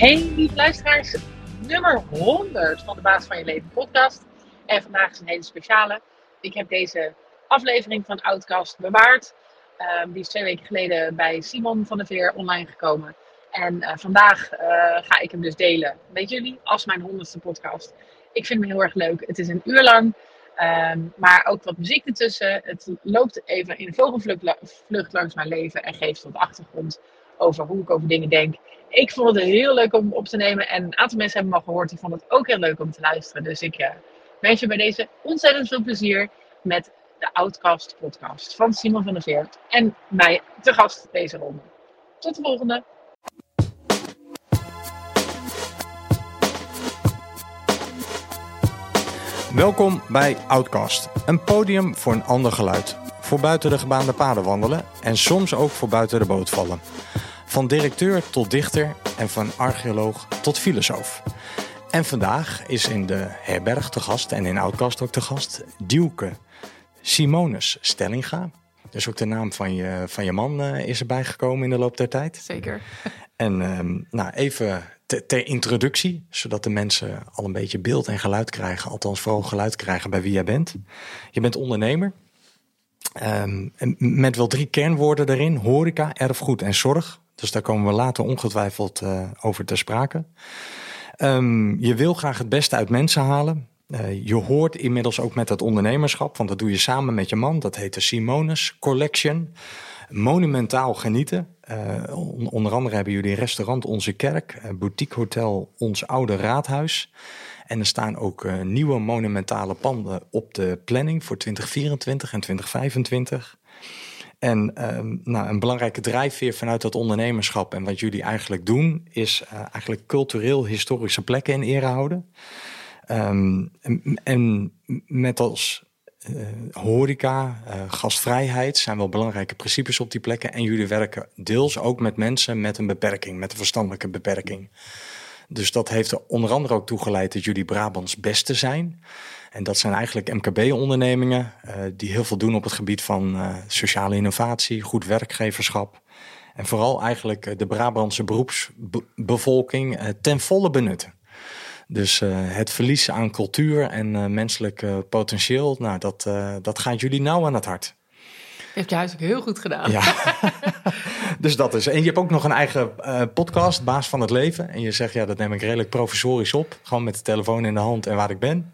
Hey, lieve luisteraars. Nummer 100 van de Baas van Je Leven podcast. En vandaag is een hele speciale. Ik heb deze aflevering van Outcast bewaard. Um, die is twee weken geleden bij Simon van der Veer online gekomen. En uh, vandaag uh, ga ik hem dus delen met jullie als mijn honderdste podcast. Ik vind hem heel erg leuk. Het is een uur lang. Um, maar ook wat muziek ertussen. Het loopt even in vogelvlucht langs mijn leven en geeft wat achtergrond over hoe ik over dingen denk. Ik vond het heel leuk om op te nemen en een aantal mensen hebben me al gehoord. Die vonden het ook heel leuk om te luisteren. Dus ik uh, wens je bij deze ontzettend veel plezier met de Outcast podcast van Simon van der Veer. En mij te gast deze ronde. Tot de volgende! Welkom bij Outcast, een podium voor een ander geluid. Voor buiten de gebaande paden wandelen en soms ook voor buiten de boot vallen. Van directeur tot dichter en van archeoloog tot filosoof. En vandaag is in de herberg te gast en in Outcast ook te gast Duke Simonus Stellinga. Dus ook de naam van je, van je man uh, is erbij gekomen in de loop der tijd. Zeker. En um, nou, even ter, ter, introductie, zodat de mensen al een beetje beeld en geluid krijgen. Althans, vooral geluid krijgen bij wie jij bent. Je bent ondernemer. Um, met wel drie kernwoorden erin: horeca, erfgoed en zorg. Dus daar komen we later ongetwijfeld uh, over te sprake. Um, je wil graag het beste uit mensen halen. Uh, je hoort inmiddels ook met het ondernemerschap, want dat doe je samen met je man. Dat heet de Simonus Collection. Monumentaal genieten. Uh, onder andere hebben jullie restaurant Onze Kerk, boutique hotel Ons Oude Raadhuis. En er staan ook nieuwe monumentale panden op de planning voor 2024 en 2025. En um, nou, een belangrijke drijfveer vanuit dat ondernemerschap en wat jullie eigenlijk doen, is uh, eigenlijk cultureel-historische plekken in ere houden. Um, en, met als uh, horeca, uh, gastvrijheid zijn wel belangrijke principes op die plekken. En jullie werken deels ook met mensen met een beperking, met een verstandelijke beperking. Dus dat heeft er onder andere ook toe geleid dat jullie Brabants beste zijn. En dat zijn eigenlijk MKB-ondernemingen uh, die heel veel doen op het gebied van uh, sociale innovatie, goed werkgeverschap. En vooral eigenlijk de Brabantse beroepsbevolking ten volle benutten. Dus het verlies aan cultuur en menselijk potentieel, nou, dat, dat gaat jullie nauw aan het hart. Heeft je huiselijk heel goed gedaan. Ja. dus dat is. En je hebt ook nog een eigen podcast, Baas van het Leven. En je zegt, ja, dat neem ik redelijk professorisch op. Gewoon met de telefoon in de hand en waar ik ben.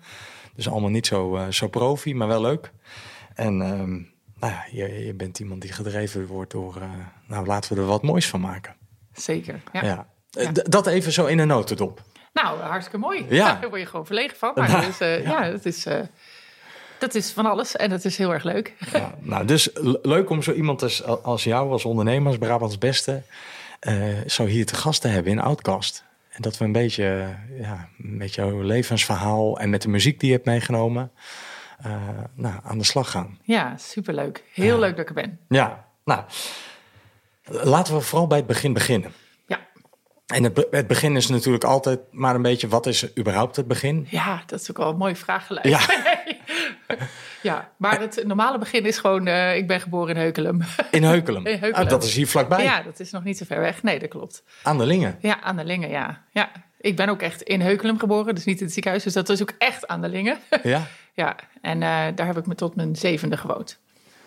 Dus allemaal niet zo, uh, zo profi, maar wel leuk. En um, nou ja, je, je, bent iemand die gedreven wordt door, uh, nou laten we er wat moois van maken. Zeker, ja. ja. ja. Dat even zo in een notendop. Nou, hartstikke mooi. Ja. Daar word je gewoon verlegen van. Maar dus, ja. ja, dat is... Dat is van alles en dat is heel erg leuk. Ja, nou, dus leuk om zo iemand als, als jou, als ondernemer, als Brabants Beste, uh, zo hier te gast te hebben in Outcast. En dat we een beetje ja, met jouw levensverhaal en met de muziek die je hebt meegenomen, uh, nou, aan de slag gaan. Ja, superleuk. Heel uh, leuk dat ik er ben. Ja, nou, laten we vooral bij het begin beginnen. En het, het, begin is natuurlijk altijd maar een beetje, wat is überhaupt het begin? Ja, dat is ook wel een mooie vraag gelijk. Ja, ja maar het normale begin is gewoon, uh, ik ben geboren in Heukelum. In Heukelum? in Heukelum. Ah, dat is hier vlakbij? Ja, dat is nog niet zo ver weg. Nee, dat klopt. Aan de Lingen? Ja, aan de Lingen, ja. ja. Ik ben ook echt in Heukelum geboren, dus niet in het ziekenhuis. Dus dat is ook echt aan de Lingen. Ja? ja, en uh, daar heb ik me tot mijn zevende gewoond.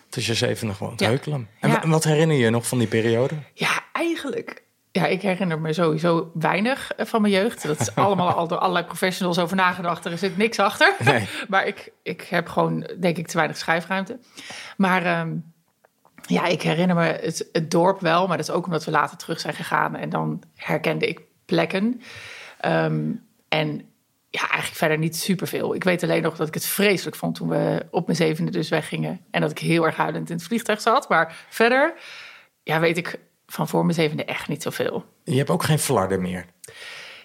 Tot je zevende gewoond, ja. Heukelum. En ja. wat herinner je nog van die periode? Ja, eigenlijk ja, ik herinner me sowieso weinig van mijn jeugd. Dat is allemaal al door allerlei professionals over nagedacht. Er zit niks achter. Nee. maar ik, ik heb gewoon, denk ik, te weinig schrijfruimte. Maar um, ja, ik herinner me het, het, dorp wel. Maar dat is ook omdat we later terug zijn gegaan. En dan herkende ik plekken. Um, en ja, eigenlijk verder niet superveel. Ik weet alleen nog dat ik het vreselijk vond toen we op mijn zevende dus weggingen. En dat ik heel erg huilend in het vliegtuig zat. Maar verder, ja, weet ik van voor mijn zevende echt niet zoveel. Je hebt ook geen flarden meer?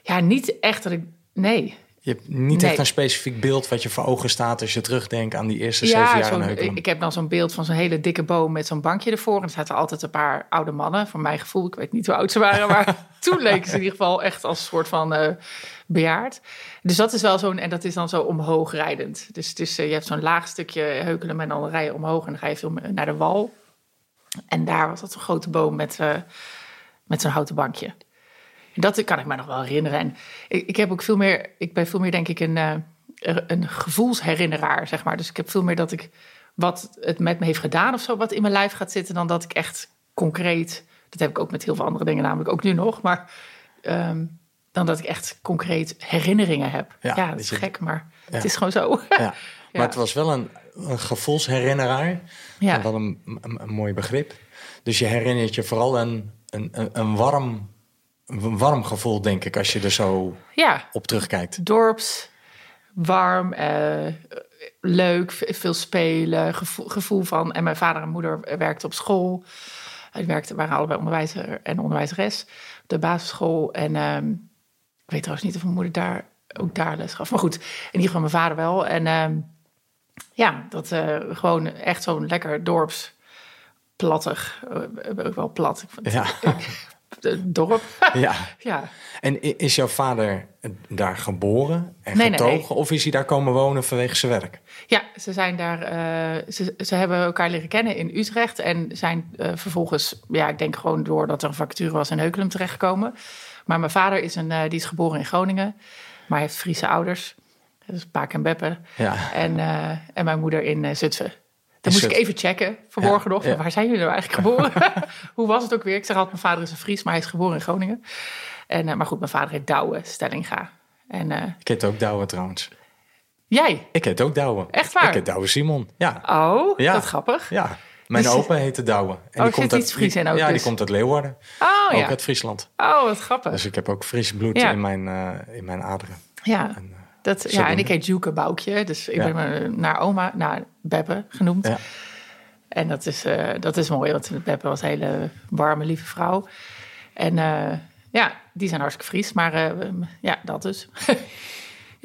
Ja, niet echt dat ik... Nee. Je hebt niet nee. echt een specifiek beeld wat je voor ogen staat als je terugdenkt aan die eerste ja, zeven jaar in. Ik heb dan zo'n beeld van zo'n hele dikke boom met zo'n bankje ervoor. En er zaten altijd een paar oude mannen, voor mijn gevoel. Ik weet niet hoe oud ze waren, maar toen leken ze in ieder geval echt als een soort van uh, bejaard. Dus dat is wel zo'n, en dat is dan zo omhoog rijdend. Dus, dus uh, je hebt zo'n laag stukje Heukelum en dan rij je omhoog en dan ga je veel naar de wal. En daar was dat een grote boom met, uh, met zo'n houten bankje. Dat kan ik me nog wel herinneren. En ik, ik heb ook veel meer, ik ben veel meer denk ik een, uh, een gevoelsherinneraar, zeg maar. Dus ik heb veel meer dat ik wat het met me heeft gedaan of zo, wat in mijn lijf gaat zitten, dan dat ik echt concreet, dat heb ik ook met heel veel andere dingen, namelijk ook nu nog, maar um, dan dat ik echt concreet herinneringen heb. Ja, dat is gek, maar het is gewoon zo. Ja. Maar het was wel een, een gevoelsherinneraar. Ja. Wel een, een, een, mooi begrip. Dus je herinnert je vooral een, een, een, warm, een warm gevoel, denk ik, als je er zo ja. op terugkijkt. Dorps, warm, uh, leuk, veel spelen, gevoel, gevoel, van. En mijn vader en moeder werkten op school. Die werkten, waren allebei onderwijzer en onderwijzeres op de basisschool. En um, ik weet trouwens niet of mijn moeder daar ook daar les gaf. Maar goed, in ieder geval mijn vader wel. En um, ja, dat uh, gewoon echt zo'n lekker dorps plattig. Uh, wel plat. Ja. dorp. ja. ja. En is jouw vader daar geboren en nee, getogen? Nee, nee. Of is hij daar komen wonen vanwege zijn werk? Ja, ze zijn daar. Uh, ze, ze hebben elkaar leren kennen in Utrecht. En zijn uh, vervolgens, ja, ik denk gewoon doordat er een vacature was in Heukelum terechtgekomen. Maar mijn vader is, een, uh, die is geboren in Groningen. Maar hij heeft Friese ouders. Dus Paak en Beppe. Ja. En, en mijn moeder in Zutphen. Dan moest ik even checken vanmorgen nog. Waar zijn jullie nou eigenlijk geboren? Hoe was het ook weer? Ik zeg altijd, mijn vader is een Fries, maar hij is geboren in Groningen. En, uh, maar goed, mijn vader heet Douwe Stellinga. En, uh, ik heet ook Douwe trouwens. Jij? Ik heet ook Douwe. Echt waar? Ik heet Douwe Simon, ja. Oh, ja. dat grappig. Ja. Mijn dus, opa heette Douwe. En oh, die komt uit, Fries in ook Ja, dus. die komt uit Leeuwarden. Oh, ook ja. uit Friesland. Oh, wat grappig. Dus ik heb ook Fries bloed in, mijn, uh, in mijn aderen. Ja. En, dat, ja, en ik heet Joeke Boukje. Dus ik ben naar oma, naar Beppe genoemd. Ja. En dat is, uh, dat is mooi, want Beppe was een hele warme, lieve vrouw. En uh, ja, die zijn hartstikke Fries, maar uh, ja, dat dus.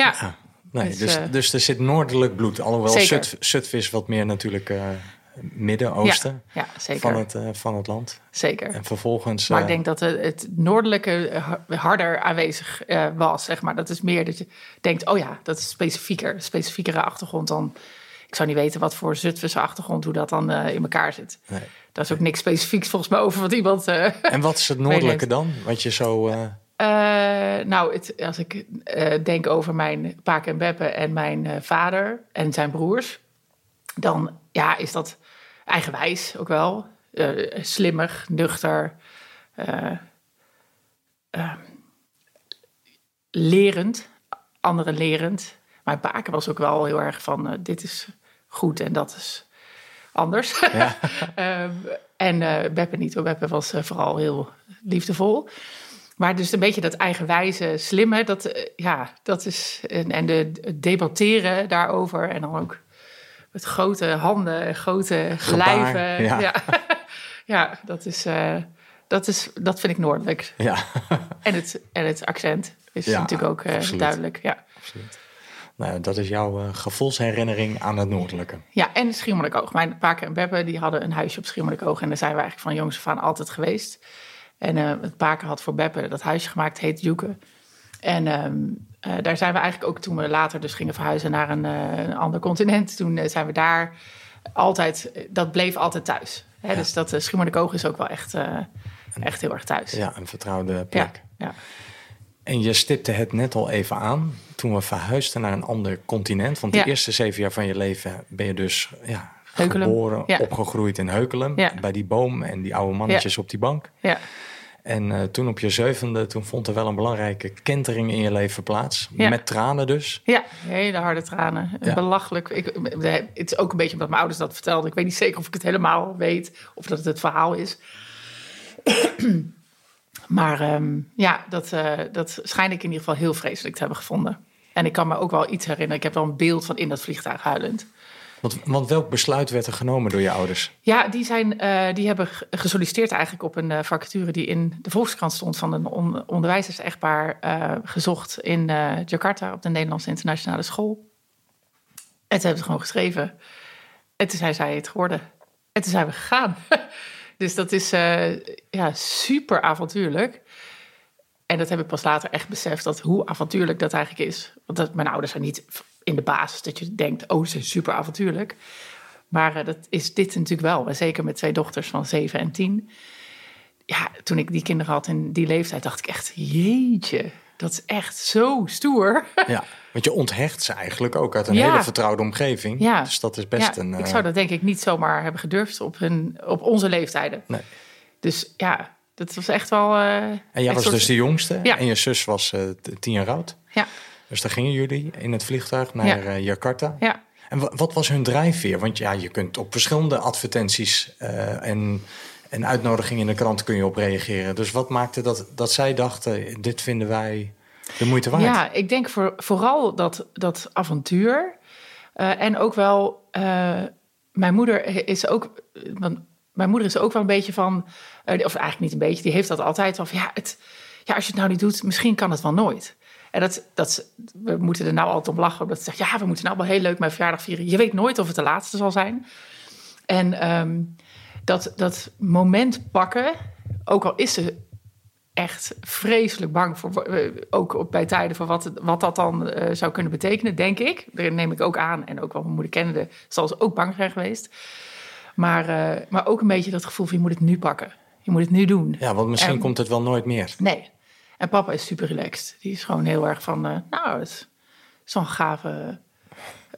ja. ja. Nee, dus, dus, dus, er zit noordelijk bloed. Alhoewel Zut, Zutphen is wat meer natuurlijk Midden-Oosten ja, ja, van, het, van het land. Zeker. En vervolgens... Maar ik denk dat het, noordelijke harder aanwezig was, zeg maar. Dat is meer dat je denkt, oh ja, dat is specifieker. Specifiekere achtergrond dan ik zou niet weten wat voor Zutphense achtergrond, hoe dat dan uh, in elkaar zit. Nee. Daar is ook niks specifieks volgens mij over wat iemand. En wat is het noordelijke dan? Wat je zo. Uh... nou, het, als ik denk over mijn paak en beppe en mijn vader en zijn broers, dan ja, is dat eigenwijs ook wel. slimmer, nuchter. lerend, anderen lerend. Mijn paken was ook wel heel erg van: dit is goed en dat is anders. Ja. um, en uh, Beppe niet hoor. Beppe was uh, vooral heel liefdevol. Maar dus een beetje dat eigenwijze, slimme, dat, uh, ja, dat is... En, en de, debatteren daarover en dan ook met grote handen, grote Gebaar, lijven. Ja. Ja. ja, dat is... dat, is, dat vind ik noordelijk. Ja. en, het, en het accent is ja, natuurlijk ook duidelijk. Ja. Absoluut. Nou, dat is jouw uh, gevoelsherinnering aan het noordelijke. Ja, en Schiermonnikoog. Mijn Paken en Beppe die hadden een huisje op Schiermonnikoog. En daar zijn we eigenlijk van jongs af aan altijd geweest. En uh, het Paken had voor Beppe dat huisje gemaakt, heet Joeke. En um, uh, daar zijn we eigenlijk ook toen we later dus gingen verhuizen naar een, een ander continent. Toen zijn we daar altijd, dat bleef altijd thuis. Hè? Ja. Dus dat uh, is ook wel echt, echt heel erg thuis. Ja, een vertrouwde plek. Ja, ja. En je stipte het net al even aan toen we verhuisden naar een ander continent. Want de eerste zeven jaar van je leven ben je dus ja, Heukelum. geboren, Ja. opgegroeid in Heukelum. Bij die boom en die oude mannetjes op die bank. Ja, En eh, toen op je zevende, toen vond er wel een belangrijke kentering in je leven plaats. Ja. Met tranen dus. ja hele harde tranen. Ja. Belachelijk. Ik, het is ook een beetje omdat mijn ouders dat vertelden. Ik weet niet zeker of ik het helemaal weet of dat het het verhaal is. maar ehm, ja, dat, eh, dat schijn ik in ieder geval heel vreselijk te hebben gevonden. En ik kan me ook wel iets herinneren. Ik heb wel een beeld van in dat vliegtuig huilend. Want, want welk besluit werd er genomen door je ouders? Ja, die, zijn, eh, die hebben ge- gesolliciteerd eigenlijk op een eh, vacature die in de Volkskrant stond van een on onderwijzers-echtpaar eh, gezocht in Jakarta op de Nederlandse Internationale School. En toen hebben ze gewoon geschreven. En toen zijn zij het geworden. En toen zijn we gegaan. dus dat is ja, super avontuurlijk. En dat heb ik pas later echt beseft, dat hoe avontuurlijk dat eigenlijk is. Want dat, mijn ouders zijn niet in de basis dat je denkt, oh, ze zijn super avontuurlijk. Maar eh, dat is dit natuurlijk wel. En Zeker met twee dochters van zeven en tien. ja, toen ik die kinderen had in die leeftijd, dacht ik echt, jeetje, dat is echt zo stoer. Ja, want je onthecht ze eigenlijk ook uit een hele vertrouwde omgeving. Ja. Dus dat is best een... Ik zou eh, dat denk ik niet zomaar hebben gedurfd op, hun, op onze leeftijden. Nee. Dus ja, dat was echt wel... Uh, en jij was dus de jongste ja. en je zus was uh, tien jaar oud. Ja. Dus daar gingen jullie in het vliegtuig naar Jakarta. Ja. En wat was hun drijfveer? Want ja, je kunt op verschillende advertenties en en uitnodigingen in de krant kun je op reageren. Dus wat maakte dat, dat zij dachten, dit vinden wij de moeite waard? Ja, ik denk voor, vooral dat, dat avontuur. Uh, en ook wel, uh, mijn moeder is ook, want mijn moeder is ook wel een beetje van, of eigenlijk niet een beetje, die heeft dat altijd van, ja, het, ja, als je het nou niet doet, misschien kan het wel nooit. En dat, dat, we moeten er nou altijd om lachen, omdat ze zegt, ja, we moeten nou wel heel leuk mijn verjaardag vieren. Je weet nooit of het de laatste zal zijn. En um, dat, dat moment pakken, ook al is ze echt vreselijk bang voor, eh, ook bij tijden voor wat, wat dat dan uh, zou kunnen betekenen, denk ik. Daar neem ik ook aan. En ook wel mijn moeder kende, zal ze ook bang zijn geweest. Maar, uh, maar ook een beetje dat gevoel van je moet het nu pakken. Je moet het nu doen. Ja, want misschien komt het wel nooit meer. Nee. En papa is super relaxed. Die is gewoon heel erg van, nou, het is zo'n gave,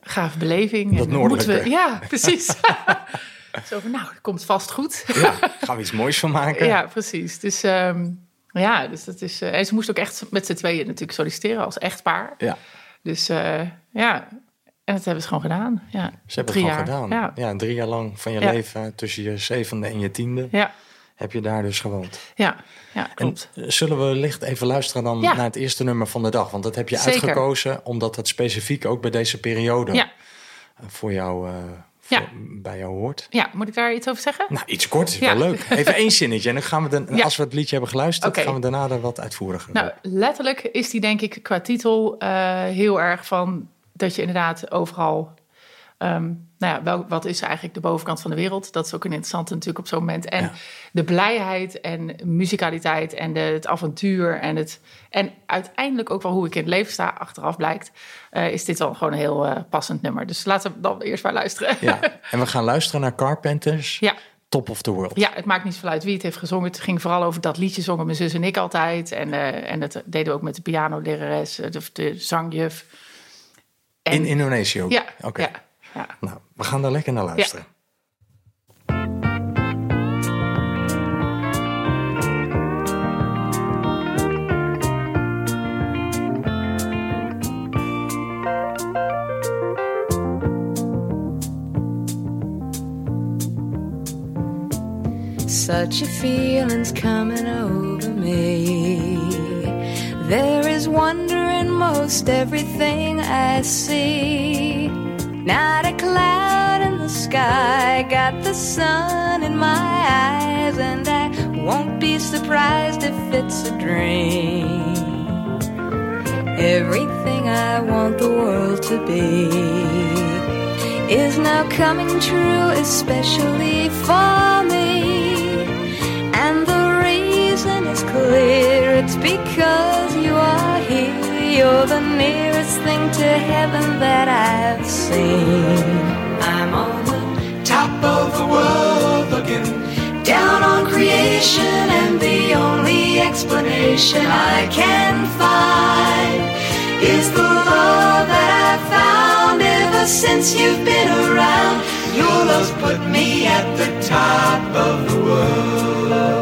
gave beleving. Dat noordelijke. We, ja, precies. Zo van, nou, dat komt vast goed. Ja, gaan we iets moois van maken. ja, precies. Dus um, ja, dus dat is... Uh, en ze moest ook echt met z'n tweeën natuurlijk solliciteren als echtpaar. Ja. Dus uh, ja, en dat hebben ze gewoon gedaan. Ja, ze hebben het gewoon gedaan. Ja. ja. drie jaar lang van je ja. leven, tussen je zevende en je tiende, ja. Heb je daar dus gewoond. Ja, ja klopt. En eh, zullen we licht even luisteren dan naar het eerste nummer van de dag? Want dat heb je Zeker. uitgekozen omdat het specifiek ook bij deze periode voor jou... Uh, ja. bij jou hoort. Ja, moet ik daar iets over zeggen? Nou, iets kort is wel leuk. Even één zinnetje. En dan gaan we dan, als we het liedje hebben geluisterd, gaan we daarna er wat uitvoeriger. Nou, letterlijk is die denk ik qua titel uh, heel erg van dat je inderdaad overal Um, nou ja, wel, wat is eigenlijk de bovenkant van de wereld? Dat is ook een interessante natuurlijk op zo'n moment. En ja. de blijheid en muzikaliteit en de, het avontuur en het... En uiteindelijk ook wel hoe ik in het leven sta, achteraf blijkt... Uh, is dit wel gewoon een heel uh, passend nummer. Dus laten we dan eerst maar luisteren. Ja, en we gaan luisteren naar Carpenters. Ja. Top of the World. Ja, het maakt niet zoveel uit wie het heeft gezongen. Het ging vooral over dat liedje, zongen mijn zus en ik altijd. En, uh, en dat deden we ook met de pianolerares, de, de zangjuf. En, in Indonesië ook? Ja, oké. Okay. Ja. Ja. Nou, we gaan daar lekker naar luisteren. Ja. Such a feeling's coming over me. There is wonder in most everything I see. Not a cloud in the sky, got the sun in my eyes, and I won't be surprised if it's a dream. Everything I want the world to be is now coming true, especially for me. And the reason is clear it's because. You're the nearest thing to heaven that I've seen. I'm on the top of the world looking down on creation, and the only explanation I can find is the love that I've found ever since you've been around. Your love's put me at the top of the world.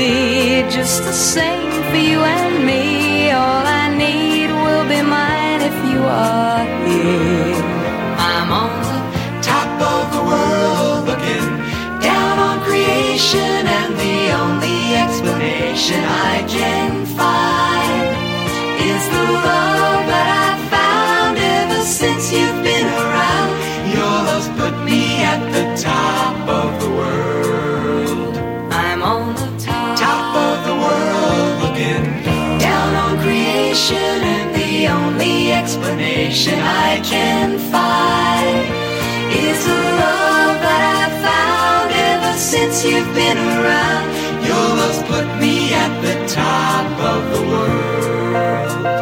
be just the same for you and me. All I need will be mine if you are here. I'm on the top of the world looking down on creation, and the only explanation I explanation I can find is the love that I've found ever since you've been around. Your love's put me at the top of the world.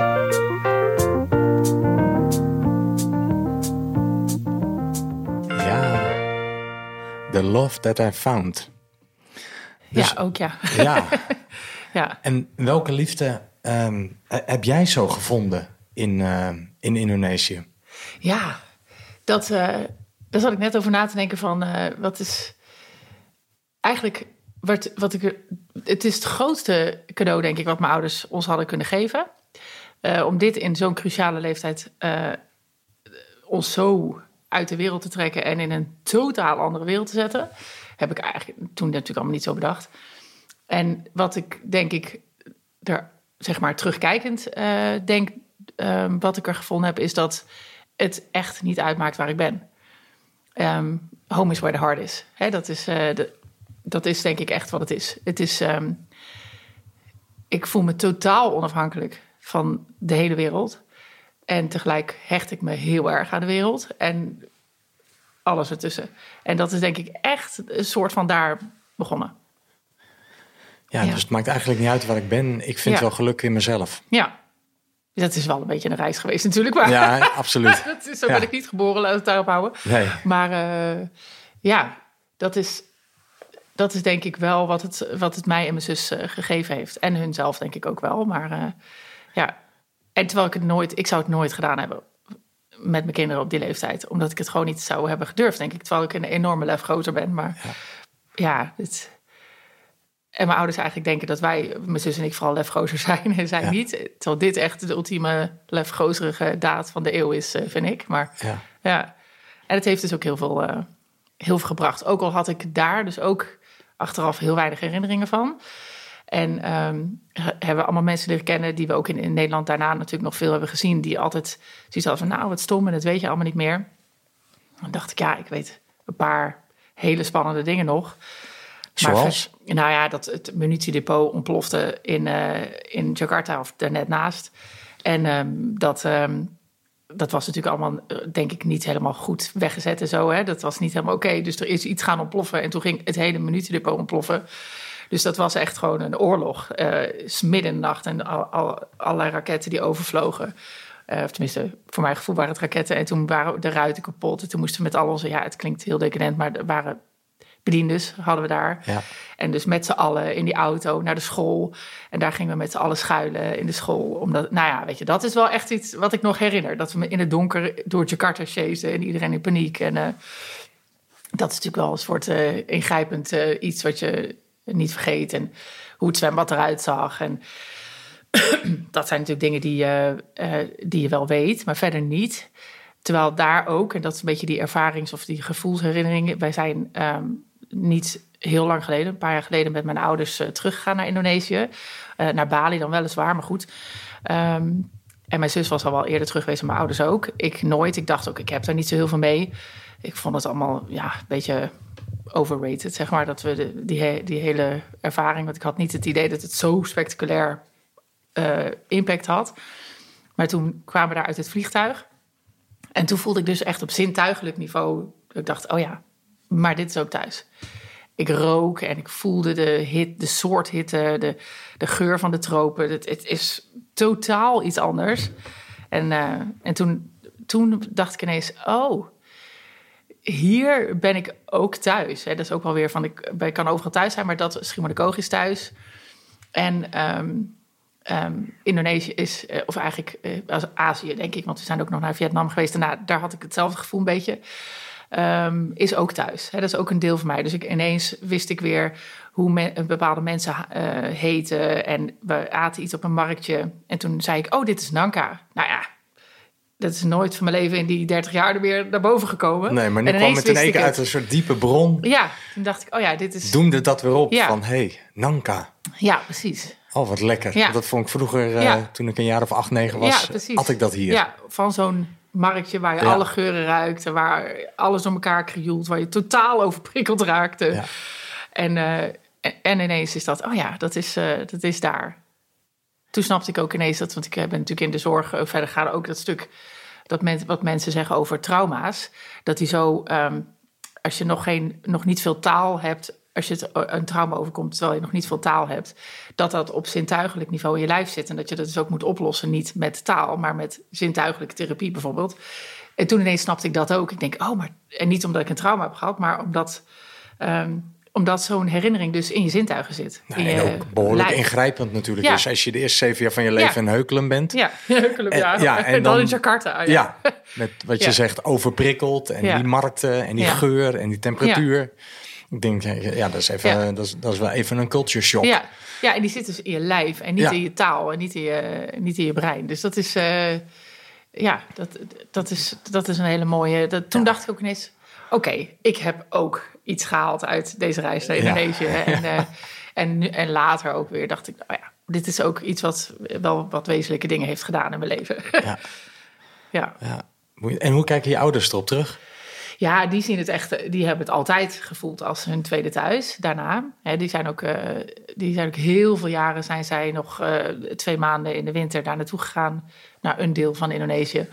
Ja, The Love That I Found. Dus- ja, ook ja. Ja, ja. en welke liefde ehm, heb jij zo gevonden in, eh, in Indonesië? Ja, dat, eh daar zat ik net over na te denken van eh, wat is eigenlijk wat, wat ik het is het grootste cadeau denk ik wat mijn ouders ons hadden kunnen geven om dit in zo'n cruciale leeftijd ons zo uit de wereld te trekken en in een totaal andere wereld te zetten heb ik eigenlijk toen natuurlijk allemaal niet zo bedacht en wat ik denk ik er zeg maar terugkijkend denk eh, wat ik er gevonden heb is dat het echt niet uitmaakt waar ik ben. Ehm, home is where the heart is. Dat, is eh, de, dat is denk ik echt wat het is. Het is ehm, ik voel me totaal onafhankelijk van de hele wereld. En tegelijk hecht ik me heel erg aan de wereld. En alles ertussen. En dat is denk ik echt een soort van daar begonnen. Ja, Ja. dus het maakt eigenlijk niet uit waar ik ben. Ik vind Ja. wel geluk in mezelf. Ja. Dat is wel een beetje een reis geweest natuurlijk. Maar Ja, absoluut. dat is, zo Ja. ben ik niet geboren, we het daarop houden. Nee. Maar eh, ja, dat is, dat is denk ik wel wat het, wat het mij en mijn zus eh, gegeven heeft. En hun zelf denk ik ook wel. Maar eh, ja, en terwijl ik het nooit, ik zou het nooit gedaan hebben met mijn kinderen op die leeftijd. Omdat ik het gewoon niet zou hebben gedurfd, denk ik. Terwijl ik een enorme lef groter ben. Maar Ja. ja, het... En mijn ouders eigenlijk denken dat wij, mijn zus en ik, vooral lefgozer zijn. En zij Ja. niet. Terwijl dit echt de ultieme lefgozerige daad van de eeuw is, eh, vind ik. Maar Ja. ja, en het heeft dus ook heel veel, eh, heel veel gebracht. Ook al had ik daar dus ook achteraf heel weinig herinneringen van. En ehm, he- hebben we allemaal mensen leren kennen die we ook in, in Nederland daarna natuurlijk nog veel hebben gezien. Die altijd zoiets hadden van, nou wat stom en dat weet je allemaal niet meer. Dan dacht ik, ja, ik weet een paar hele spannende dingen nog. Maar Zoals? nou ja, dat het munitiedepot ontplofte in, eh, in Jakarta of daarnet naast. En ehm, dat, ehm, dat was natuurlijk allemaal, eh, denk ik, niet helemaal goed weggezet en zo. Hè? Dat was niet helemaal oké. Dus er is iets gaan ontploffen en toen ging het hele munitiedepot ontploffen. Dus dat was echt gewoon een oorlog. Is midden in de nacht en al, al, allerlei raketten die overvlogen. Of tenminste, voor mijn gevoel waren het raketten. En toen waren de ruiten kapot. En toen moesten we met al onze, ja, het klinkt heel decadent, maar er waren bediendes, hadden we daar. Ja. En dus met z'n allen in die auto naar de school. En daar gingen we met z'n allen schuilen in de school. Omdat, nou ja, weet je, dat is wel echt iets wat ik nog herinner. Dat we in het donker door Jakarta chasen en iedereen in paniek. En eh, dat is natuurlijk wel een soort eh, ingrijpend eh, iets wat je niet vergeet. En hoe het zwembad eruit zag. En dat zijn natuurlijk dingen die, je, die je wel weet, maar verder niet. Terwijl daar ook, en dat is een beetje die ervarings- of die gevoelsherinneringen. Wij zijn ehm, niet heel lang geleden, een paar jaar geleden, met mijn ouders eh, teruggegaan naar Indonesië. Eh, naar Bali dan weliswaar, maar goed. Ehm, en mijn zus was al wel eerder terug geweest, mijn ouders ook. Ik nooit. Ik dacht ook, ik heb daar niet zo heel veel mee. Ik vond het allemaal ja, een beetje overrated, zeg maar. Dat we die, die hele ervaring, want ik had niet het idee dat het zo spectaculair eh, impact had. Maar toen kwamen we daar uit het vliegtuig. En toen voelde ik dus echt op zintuigelijk niveau... ik dacht, oh ja, maar dit is ook thuis. Ik rook en ik voelde de, hit, de soort hitte, de, de geur van de tropen. Het, het is totaal iets anders. En, eh, en toen, toen dacht ik ineens, oh, hier ben ik ook thuis. Dat is ook wel weer van, ik, ik kan overal thuis zijn, maar dat Schiermonnikoog is thuis. En ehm, ehm, Indonesië is, eh, of eigenlijk als Azië denk ik, want we zijn ook nog naar Vietnam geweest. Daarna, daar had ik hetzelfde gevoel een beetje. Ehm, is ook thuis. Dat is ook een deel van mij. Dus ik, ineens wist ik weer hoe bepaalde mensen eh, heten. En we aten iets op een marktje. En toen zei ik, oh, dit is Nanka. Nou ja, dat is nooit van mijn leven in die 30 jaar er weer naar boven gekomen. Nee, maar nu kwam het in één keer uit een soort diepe bron. Ja, toen dacht ik, oh ja, dit is... Doemde dat weer op Ja. van, hé, hey, Nanka. Ja, precies. Oh, wat lekker. Ja. Dat vond ik vroeger, eh, toen ik een jaar of acht, negen was, had ik dat hier. Ja, van zo'n marktje waar je Ja. alle geuren ruikt... en waar alles om elkaar krioelt, waar je totaal overprikkeld raakte. En, eh, en, en ineens is dat, oh ja, dat is, eh, dat is daar. toen snapte ik ook ineens dat, want ik ben natuurlijk in de zorg verder gaan, ook dat stuk dat men, wat mensen zeggen over trauma's, dat die zo, ehm, als je nog, geen, nog niet veel taal hebt, als je het, een trauma overkomt terwijl je nog niet veel taal hebt, dat dat op zintuigelijk niveau in je lijf zit en dat je dat dus ook moet oplossen, niet met taal, maar met zintuigelijke therapie bijvoorbeeld. En toen ineens snapte ik dat ook. Ik denk, oh, maar. En niet omdat ik een trauma heb gehad, maar omdat. Ehm, omdat zo'n herinnering dus in je zintuigen zit. Nou, en ook behoorlijk ingrijpend natuurlijk. Ja. Dus als je de eerste zeven jaar van je leven ja. heukelen bent. Ja, heukelen, ja. En, ja, en, dan, in Jakarta. Ja, met wat je zegt, overprikkeld. En die markten en die geur en die temperatuur. Ik denk, ja, dat is, even, dat, is, dat is wel even een culture shock. Ja. ja, en die zit dus in je lijf en niet in je taal en niet in je, niet in je brein. Dus dat is... Uh, ja, dat, dat, is, dat is een hele mooie. Dat, toen dacht ik ook ineens: oké, ik heb ook iets gehaald uit deze reis naar Indonesië. En, uh, en, en later ook weer dacht ik: nou ja, dit is ook iets wat wel wat wezenlijke dingen heeft gedaan in mijn leven. Ja. ja. ja. En hoe kijken je ouders erop terug? Ja, die zien het echt, die hebben het altijd gevoeld als hun tweede thuis daarna. die, zijn ook, uh, die zijn ook heel veel jaren zijn zij nog uh, twee maanden in de winter daar naartoe gegaan, naar een deel van Indonesië.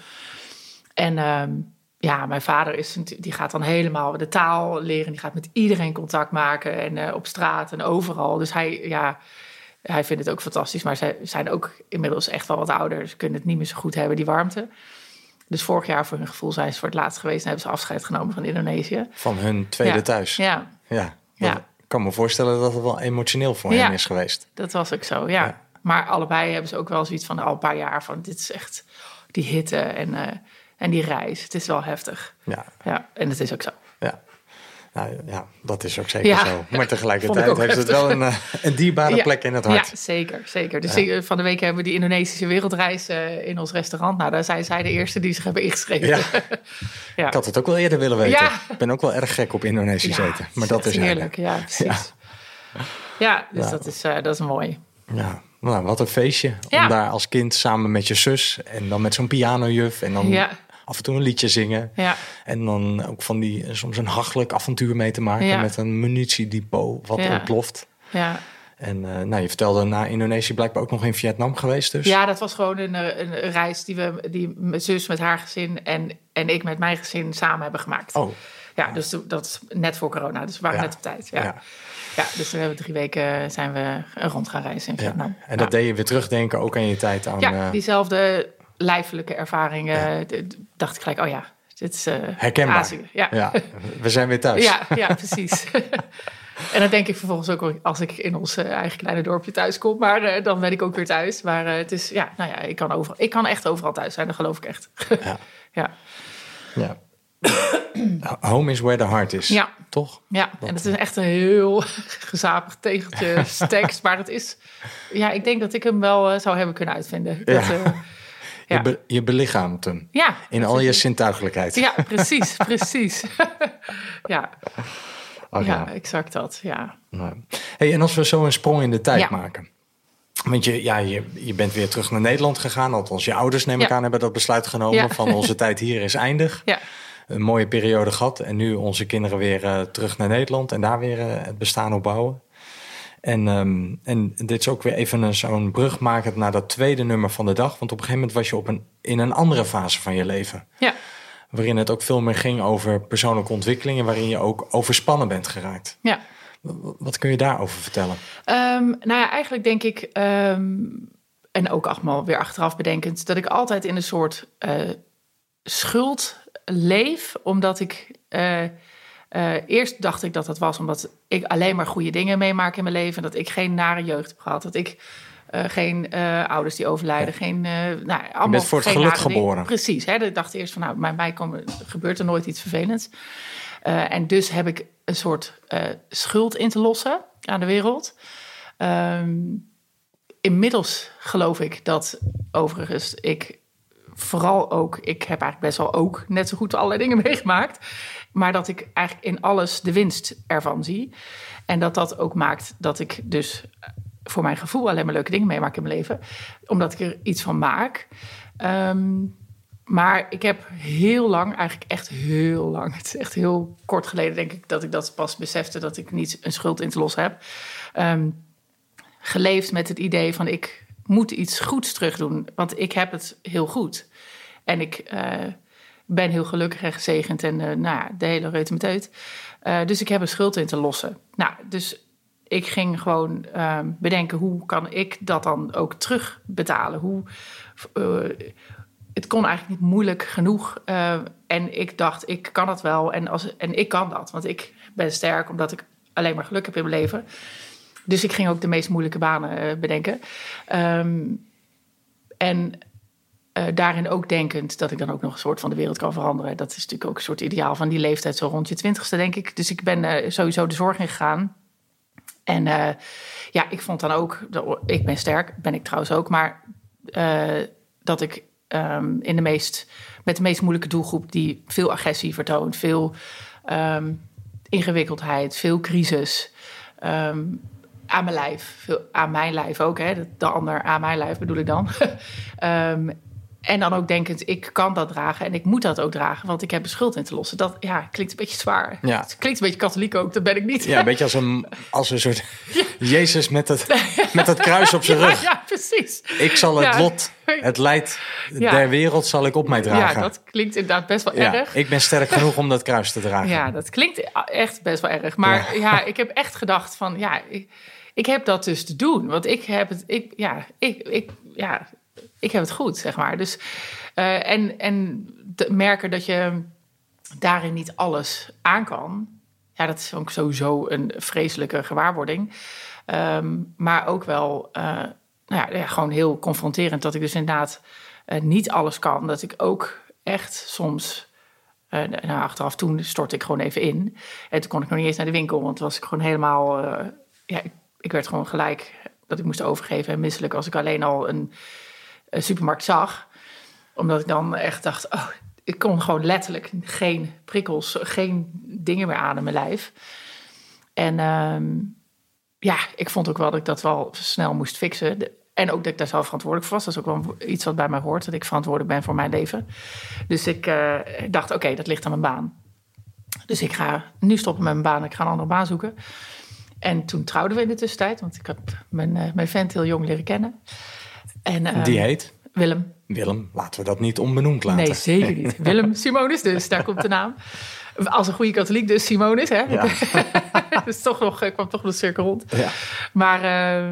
En uh, ja, mijn vader is, die gaat dan helemaal de taal leren, die gaat met iedereen contact maken en uh, op straat en overal. Dus hij, ja, hij vindt het ook fantastisch, maar zij zijn ook inmiddels echt wel wat ouder. Ze kunnen het niet meer zo goed hebben, die warmte. Dus vorig jaar voor hun gevoel zijn ze voor het laatst geweest en hebben ze afscheid genomen van Indonesië. Van hun tweede thuis. Ja. Ja. ja. Ik kan me voorstellen dat het wel emotioneel voor hen is geweest. Dat was ook zo, ja. Maar allebei hebben ze ook wel zoiets van al een paar jaar van dit is echt die hitte en, uh, en die reis. Het is wel heftig. Ja. ja. En het is ook zo. Ja. Nou ja, dat is ook zeker zo. Maar tegelijkertijd heeft het wel een, eh, een dierbare plek in het hart. Ja, zeker. zeker. Dus van de week hebben we die Indonesische wereldreis uh, in ons restaurant. Nou, daar zijn zij de eerste die zich hebben ingeschreven. Ja. Ik had het ook wel eerder willen weten. Ik ben ook wel erg gek op Indonesisch eten. Maar dat is heerlijk. Ja, precies. Ja, dus Dat, is, uh, dat is mooi. Ja, nou, wat een feestje. Om daar als kind samen met je zus en dan met zo'n pianojuf en dan af en toe een liedje zingen. Ja. En dan ook van die soms een hachelijk avontuur mee te maken met een munitiedepot wat ontploft. Ja. En uh, nou, je vertelde na Indonesië blijkbaar ook nog in Vietnam geweest dus. Ja, dat was gewoon een, eh, een reis die we, die mijn zus met haar gezin en, en ik met mijn gezin samen hebben gemaakt. Oh. Ja, dus dat is net voor corona, dus we waren net op tijd. Ja. ja. Ja, dus we hebben drie weken zijn we rond gaan reizen in Vietnam. En dat deed je weer terugdenken ook aan je tijd aan... Ja, diezelfde lijfelijke ervaringen. Dacht ik gelijk, oh ja, dit is uh, Herkenbaar. Ja. ja. we zijn weer thuis. Ja, ja precies. en dan denk ik vervolgens ook als ik in ons eigen kleine dorpje thuis kom. Maar uh, dan ben ik ook weer thuis. Maar uh, het is, ja, nou ja, ik kan, overal, ik kan echt overal thuis zijn. Dat geloof ik echt. ja. ja. ja. Home is where the heart is. Ja. Toch? Ja, en het is echt een heel gezapig tegeltje tekst. maar het is... Ja, ik denk dat ik hem wel zou hebben kunnen uitvinden. Dat, ja. Je, be, je belichaamt hem. Ja. In al je zintuigelijkheid. Ja, precies, precies. ja. Oh, ja. exact dat, ja. Hey, en als we zo een sprong in de tijd maken. Want je, ja, je, je bent weer terug naar Nederland gegaan. Althans, je ouders, neem ik aan, hebben dat besluit genomen. Van onze tijd hier is eindig. Ja. Een mooie periode gehad. En nu onze kinderen weer uh, terug naar Nederland. En daar weer uh, het bestaan opbouwen. En, um, en dit is ook weer even zo'n brug maken naar dat tweede nummer van de dag. Want op een gegeven moment was je op een, in een andere fase van je leven. Ja. Waarin het ook veel meer ging over persoonlijke ontwikkeling. En waarin je ook overspannen bent geraakt. Ja. Wat kun je daarover vertellen? Um, nou ja, eigenlijk denk ik... Um, en ook allemaal weer achteraf bedenkend... dat ik altijd in een soort uh, schuld leef. Omdat ik... Uh, uh, eerst dacht ik dat dat was omdat ik alleen maar goede dingen meemaak in mijn leven. Dat ik geen nare jeugd heb gehad. Dat ik uh, geen uh, ouders die overlijden. Ja. Geen, nou, allemaal voor het geluk geboren. Precies. Hè, ik dacht eerst van nou, bij mij komen, gebeurt er nooit iets vervelends. en dus heb ik een soort schuld in te lossen aan de wereld. Um, inmiddels geloof ik dat overigens ik vooral ook, ik heb eigenlijk best wel ook net zo goed allerlei dingen meegemaakt. Maar dat ik eigenlijk in alles de winst ervan zie. En dat dat ook maakt dat ik dus voor mijn gevoel alleen maar leuke dingen meemaak in mijn leven. Omdat ik er iets van maak. Um, maar ik heb heel lang, eigenlijk echt heel lang, het is echt heel kort geleden denk ik dat ik dat pas besefte dat ik niet een schuld in te lossen heb. Um, geleefd met het idee van ik moet iets goeds terugdoen, want ik heb het heel goed. En ik eh, ben heel gelukkig en gezegend en uh, nou de hele reutemeteut. Uh, dus ik heb een schuld in te lossen. Nou, dus ik ging gewoon ehm, bedenken, hoe kan ik dat dan ook terugbetalen? Hoe, het kon eigenlijk niet moeilijk genoeg. en ik dacht, ik kan dat wel en, als, en ik kan dat, want ik ben sterk omdat ik alleen maar geluk heb in mijn leven. Dus ik ging ook de meest moeilijke banen bedenken. Um, en uh, daarin ook denkend dat ik dan ook nog een soort van de wereld kan veranderen. Dat is natuurlijk ook een soort ideaal van die leeftijd, zo rond je twintigste, denk ik. Dus ik ben uh, sowieso de zorg ingegaan. En uh, ja, ik vond dan ook, ik ben sterk, ben ik trouwens ook, maar dat ik um, in de meest, met de meest moeilijke doelgroep die veel agressie vertoont, veel um, ingewikkeldheid, veel crisis. Um, aan mijn lijf, aan mijn lijf ook, hè, de, de ander aan mijn lijf bedoel ik dan. En dan ook denkend, ik kan dat dragen en ik moet dat ook dragen, want ik heb een schuld in te lossen. Dat ja, klinkt een beetje zwaar. Ja. Het klinkt een beetje katholiek ook, dat ben ik niet. Ja, een beetje als een, als een soort Jezus met het, met het kruis op zijn rug. Ja, precies. Ik zal het lot, het leid der wereld zal ik op mij dragen. Ja, dat klinkt inderdaad best wel erg. Ik ben sterk genoeg om dat kruis te dragen. Ja, dat klinkt echt best wel erg. Maar ja, ik heb echt gedacht van, ja, ik, ik heb dat dus te doen. Want ik heb het, ik, ja, ik, ik, ja, ik heb het goed, zeg maar. Dus, uh, en, en merken dat je daarin niet alles aan kan. Ja, dat is ook sowieso een vreselijke gewaarwording. Um, maar ook wel uh, nou ja, gewoon heel confronterend dat ik dus inderdaad uh, niet alles kan. Dat ik ook echt soms... nou, achteraf toen stortte ik gewoon even in. En toen kon ik nog niet eens naar de winkel, want was ik gewoon helemaal... ja, ik werd gewoon gelijk dat ik moest overgeven en misselijk als ik alleen al een supermarkt zag. Omdat ik dan echt dacht, oh, ik kon gewoon letterlijk geen prikkels, geen dingen meer aan in mijn lijf. En um, ja, ik vond ook wel dat ik dat wel snel moest fixen. En ook dat ik daar zelf verantwoordelijk voor was. Dat is ook wel iets wat bij mij hoort, dat ik verantwoordelijk ben voor mijn leven. Dus ik uh, dacht, oké, dat ligt aan mijn baan. Dus ik ga nu stoppen met mijn baan. Ik ga een andere baan zoeken. En toen trouwden we in de tussentijd, want ik heb mijn, uh, mijn vent heel jong leren kennen. En, uh, Die heet? Willem. Willem, laten we dat niet onbenoemd laten. Nee, zeker niet. Willem Simonis, dus daar komt de naam. Als een goede katholiek, dus Simonis. Hè? Ja. dus toch nog, ik kwam toch nog de cirkel rond. Ja. Maar uh,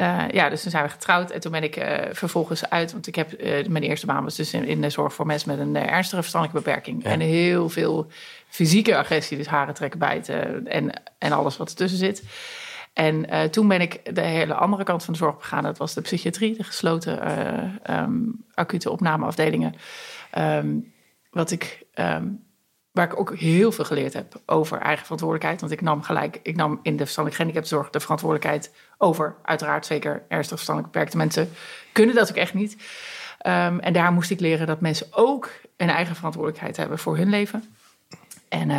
uh, ja, dus toen zijn we getrouwd. En toen ben ik uh, vervolgens uit, want ik heb mijn eerste baan was dus in, in, de zorg voor mensen met een ernstige verstandelijke beperking. Ja. En heel veel fysieke agressie, dus haren trekken, bijten en, en alles wat ertussen zit. En uh, toen ben ik de hele andere kant van de zorg begaan. Dat was de psychiatrie, de gesloten uh, um, acute opnameafdelingen. Um, wat ik, um, waar ik ook heel veel geleerd heb over eigen verantwoordelijkheid. Want ik nam gelijk, ik nam in de verstandelijk gehandicaptenzorg de verantwoordelijkheid over. Uiteraard zeker ernstig verstandelijk beperkte mensen kunnen dat ook echt niet. en daar moest ik leren dat mensen ook een eigen verantwoordelijkheid hebben voor hun leven. En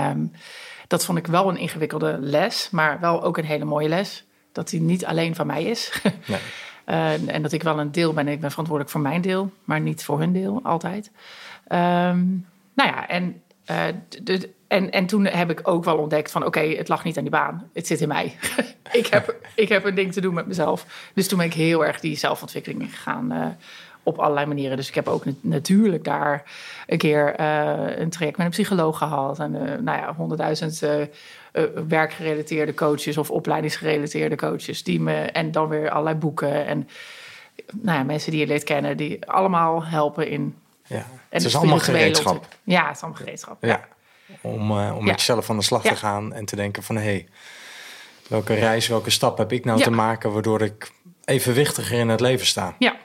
dat vond ik wel een ingewikkelde les, maar wel ook een hele mooie les. Dat die niet alleen van mij is. Nee. uh, en dat ik wel een deel ben. Ik ben verantwoordelijk voor mijn deel, maar niet voor hun deel altijd. Um, nou ja, en, uh, de, en, en toen heb ik ook wel ontdekt van... oké, okay, het lag niet aan die baan. Het zit in mij. ik, heb, ik heb een ding te doen met mezelf. Dus toen ben ik heel erg die zelfontwikkeling gegaan... Uh, op allerlei manieren. Dus ik heb ook natuurlijk daar een keer uh, een traject met een psycholoog gehad. En uh, nou ja, honderdduizend uh, werkgerelateerde coaches of opleidingsgerelateerde coaches. Die me, en dan weer allerlei boeken. En nou ja, mensen die je leert kennen, die allemaal helpen in. Ja, het is allemaal gereedschap. Ja, het is allemaal gereedschap. Ja. Om, om met jezelf aan de slag te gaan en te denken van hé, hey, welke reis, welke stap heb ik nou te maken waardoor ik evenwichtiger in het leven sta? Ja.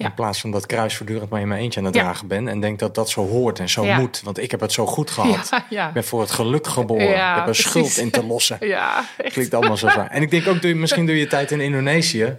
Ja. In plaats van dat kruis voortdurend maar in mijn eentje aan het ja. dragen ben. En denk dat dat zo hoort en zo moet. Want ik heb het zo goed gehad. Ik ben voor het geluk geboren. ik heb een schuld in te lossen. Ja, Klinkt allemaal zo zwaar. En ik denk ook, misschien door je tijd in Indonesië...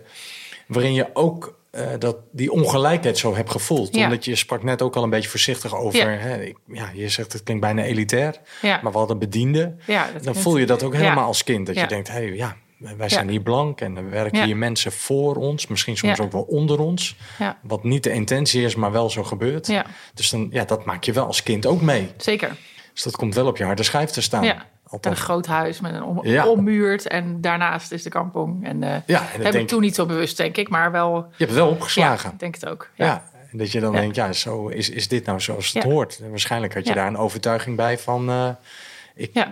waarin je ook uh, dat, die ongelijkheid zo hebt gevoeld. Omdat je sprak net ook al een beetje voorzichtig over... Hè, ik, ja, je zegt het klinkt bijna elitair. Maar we hadden bedienden. dan voel je dat ook helemaal als kind. Dat je denkt, hé, hey, ja, wij zijn hier blank en er werken hier mensen voor ons, misschien soms ook wel onder ons. Wat niet de intentie is, maar wel zo gebeurt. Dus dan, ja, dat maak je wel als kind ook mee. Zeker. Dus dat komt wel op je harde schijf te staan. Althans, een groot huis met een om, Ja. ommuurd. En daarnaast is de kampong. En eh ja, en heb ik toen niet zo bewust, denk ik. Maar wel, je hebt het wel ja, opgeslagen. denk het ook. Ja. Ja. En dat je dan Ja. denkt, ja, zo is, is dit nou zoals het Ja. hoort. En waarschijnlijk had je Ja. daar een overtuiging bij van... eh, ik, Ja.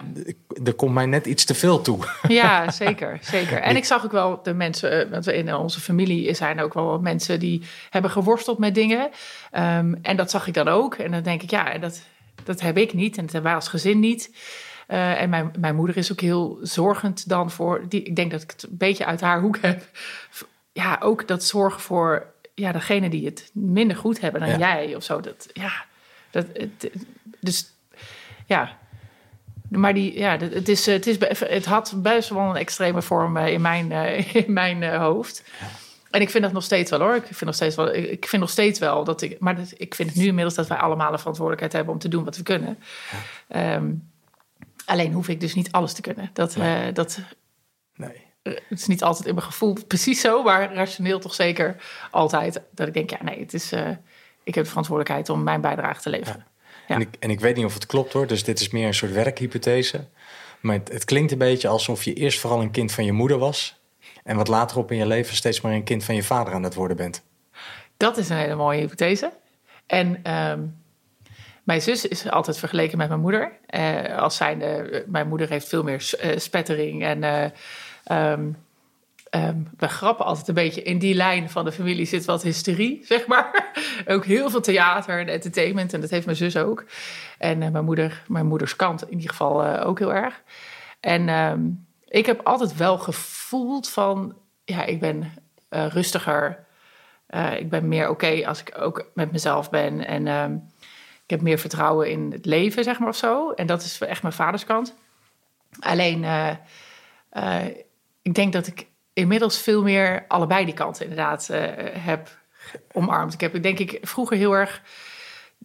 er komt mij net iets te veel toe. Ja, zeker, zeker. En ik zag ook wel de mensen, eh, want in onze familie zijn ook wel wat mensen die hebben geworsteld met dingen. Ehm, en dat zag ik dan ook. En dan denk ik, ja, dat, dat heb ik niet en dat hebben wij als gezin niet. Eh, en mijn, mijn moeder is ook heel zorgend dan voor, die, ik denk dat ik het een beetje uit haar hoek heb. Ja, ook dat zorgen voor ja, degene die het minder goed hebben dan Ja. jij of zo. Dat, ja, dat, het, dus ja, maar die, ja, het, is, het, is, het had best wel een extreme vorm eh, in mijn, eh, in mijn eh, hoofd. En ik vind dat nog steeds wel hoor. Ik vind nog steeds wel, ik vind nog steeds wel dat ik. Maar dat, ik vind het nu inmiddels dat wij allemaal een verantwoordelijkheid hebben om te doen wat we kunnen. Ehm, alleen hoef ik dus niet alles te kunnen. Dat, eh, dat Nee. eh, het is niet altijd in mijn gevoel precies zo, maar rationeel toch zeker altijd. Dat ik denk, ja, nee, het is. eh, ik heb de verantwoordelijkheid om mijn bijdrage te leveren. Ja. En, ik, en ik weet niet of het klopt hoor, dus dit is meer een soort werkhypothese. Maar het, het klinkt een beetje alsof je eerst vooral een kind van je moeder was. En wat later op in je leven steeds maar een kind van je vader aan het worden bent. Dat is een hele mooie hypothese. En ehm, mijn zus is altijd vergeleken met mijn moeder. Eh, als zijnde, eh, mijn moeder heeft veel meer eh, spettering. En eh, ehm, ehm, we grappen altijd een beetje in die lijn van de familie zit wat hysterie, zeg maar. ook heel veel theater en entertainment. En dat heeft mijn zus ook. En eh, mijn, moeder, mijn moeders kant in ieder geval eh, ook heel erg. En ehm, ik heb altijd wel gevoeld van... Ja, ik ben eh, rustiger... Ik ben meer oké als ik ook met mezelf ben. En um, ik heb meer vertrouwen in het leven, zeg maar, of zo. En dat is echt mijn vaderskant. Alleen, uh, uh, ik denk dat ik inmiddels veel meer allebei die kanten inderdaad uh, heb omarmd. Ik heb, denk ik, vroeger heel erg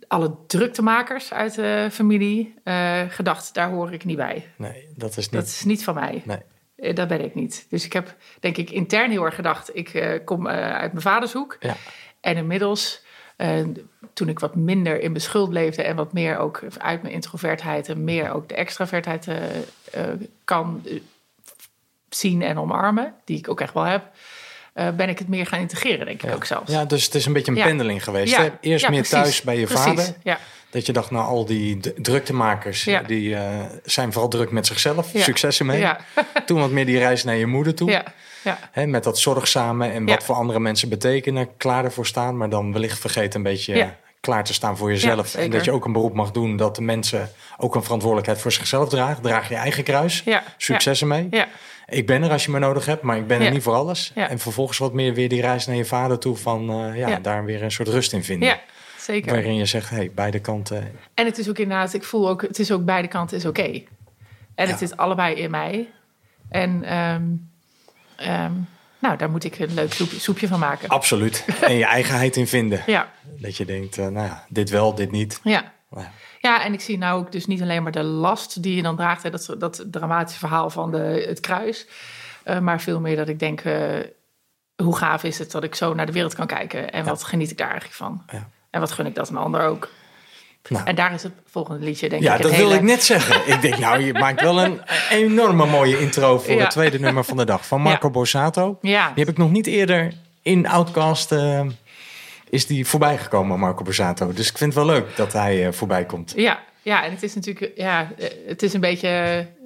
alle druktemakers uit de familie uh, gedacht, daar hoor ik niet bij. Nee, dat is niet... Dat is niet van mij. Nee. Uh, dat ben ik niet. Dus ik heb, denk ik, intern heel erg gedacht... ik kom uit mijn vadershoek. Ja. En inmiddels, toen ik wat minder in mijn schuld leefde... en wat meer ook uit mijn introvertheid... en meer ook de extravertheid uh, kan zien en omarmen... die ik ook echt wel heb... Uh, ben ik het meer gaan integreren, denk ik ja. ook zelfs. Ja, dus het is een beetje een ja. pendeling geweest. Ja. Eerst ja, meer precies. thuis bij je precies. vader. Ja. Dat je dacht, nou, al die druktemakers, Ja. die uh, zijn vooral druk met zichzelf. Ja. Succes ermee. Ja. Toen wat meer die reis naar je moeder toe. Ja. Ja. Hè, met dat zorgzame en wat Ja. voor andere mensen betekenen. Klaar ervoor staan, maar dan wellicht vergeten een beetje Ja. klaar te staan voor Ja, jezelf. en dat je ook een beroep mag doen dat de mensen ook een verantwoordelijkheid voor zichzelf dragen. Draag je eigen kruis. Ja. Succes ermee. Ik ben er als je me nodig hebt, maar ik ben er Ja. niet voor alles. Ja. En vervolgens wat meer weer die reis naar je vader toe van uh, ja, Ja. daar weer een soort rust in vinden. ja, zeker. Waarin je zegt, hey, beide kanten. En het is ook inderdaad, ik voel ook, het is ook beide kanten is oké. En het zit allebei in mij. En ehm, ehm, nou, daar moet ik een leuk soepje, soepje van maken. Absoluut. en je eigenheid in vinden. Ja, Dat je denkt, uh, nou ja, dit wel, dit niet. ja. Nou ja. Ja, en ik zie nou ook dus niet alleen maar de last die je dan draagt, hè, dat, dat dramatische verhaal van de, het kruis, uh, maar veel meer dat ik denk, uh, hoe gaaf is het dat ik zo naar de wereld kan kijken en Ja. wat geniet ik daar eigenlijk van? Ja. En wat gun ik dat een ander ook? Nou. En daar is het volgende liedje, denk Ja, ik. dat het wilde hele- ik net zeggen. ik denk, nou, je maakt wel een enorme mooie intro voor Ja. het tweede nummer van de dag van Marco Ja. Borsato. Ja, Die heb ik nog niet eerder in Outcast uh, is die voorbij gekomen, Marco Borsato. Dus ik vind het wel leuk dat hij uh, voorbij komt. Ja, ja, en het is natuurlijk, ja, eh, het is een beetje,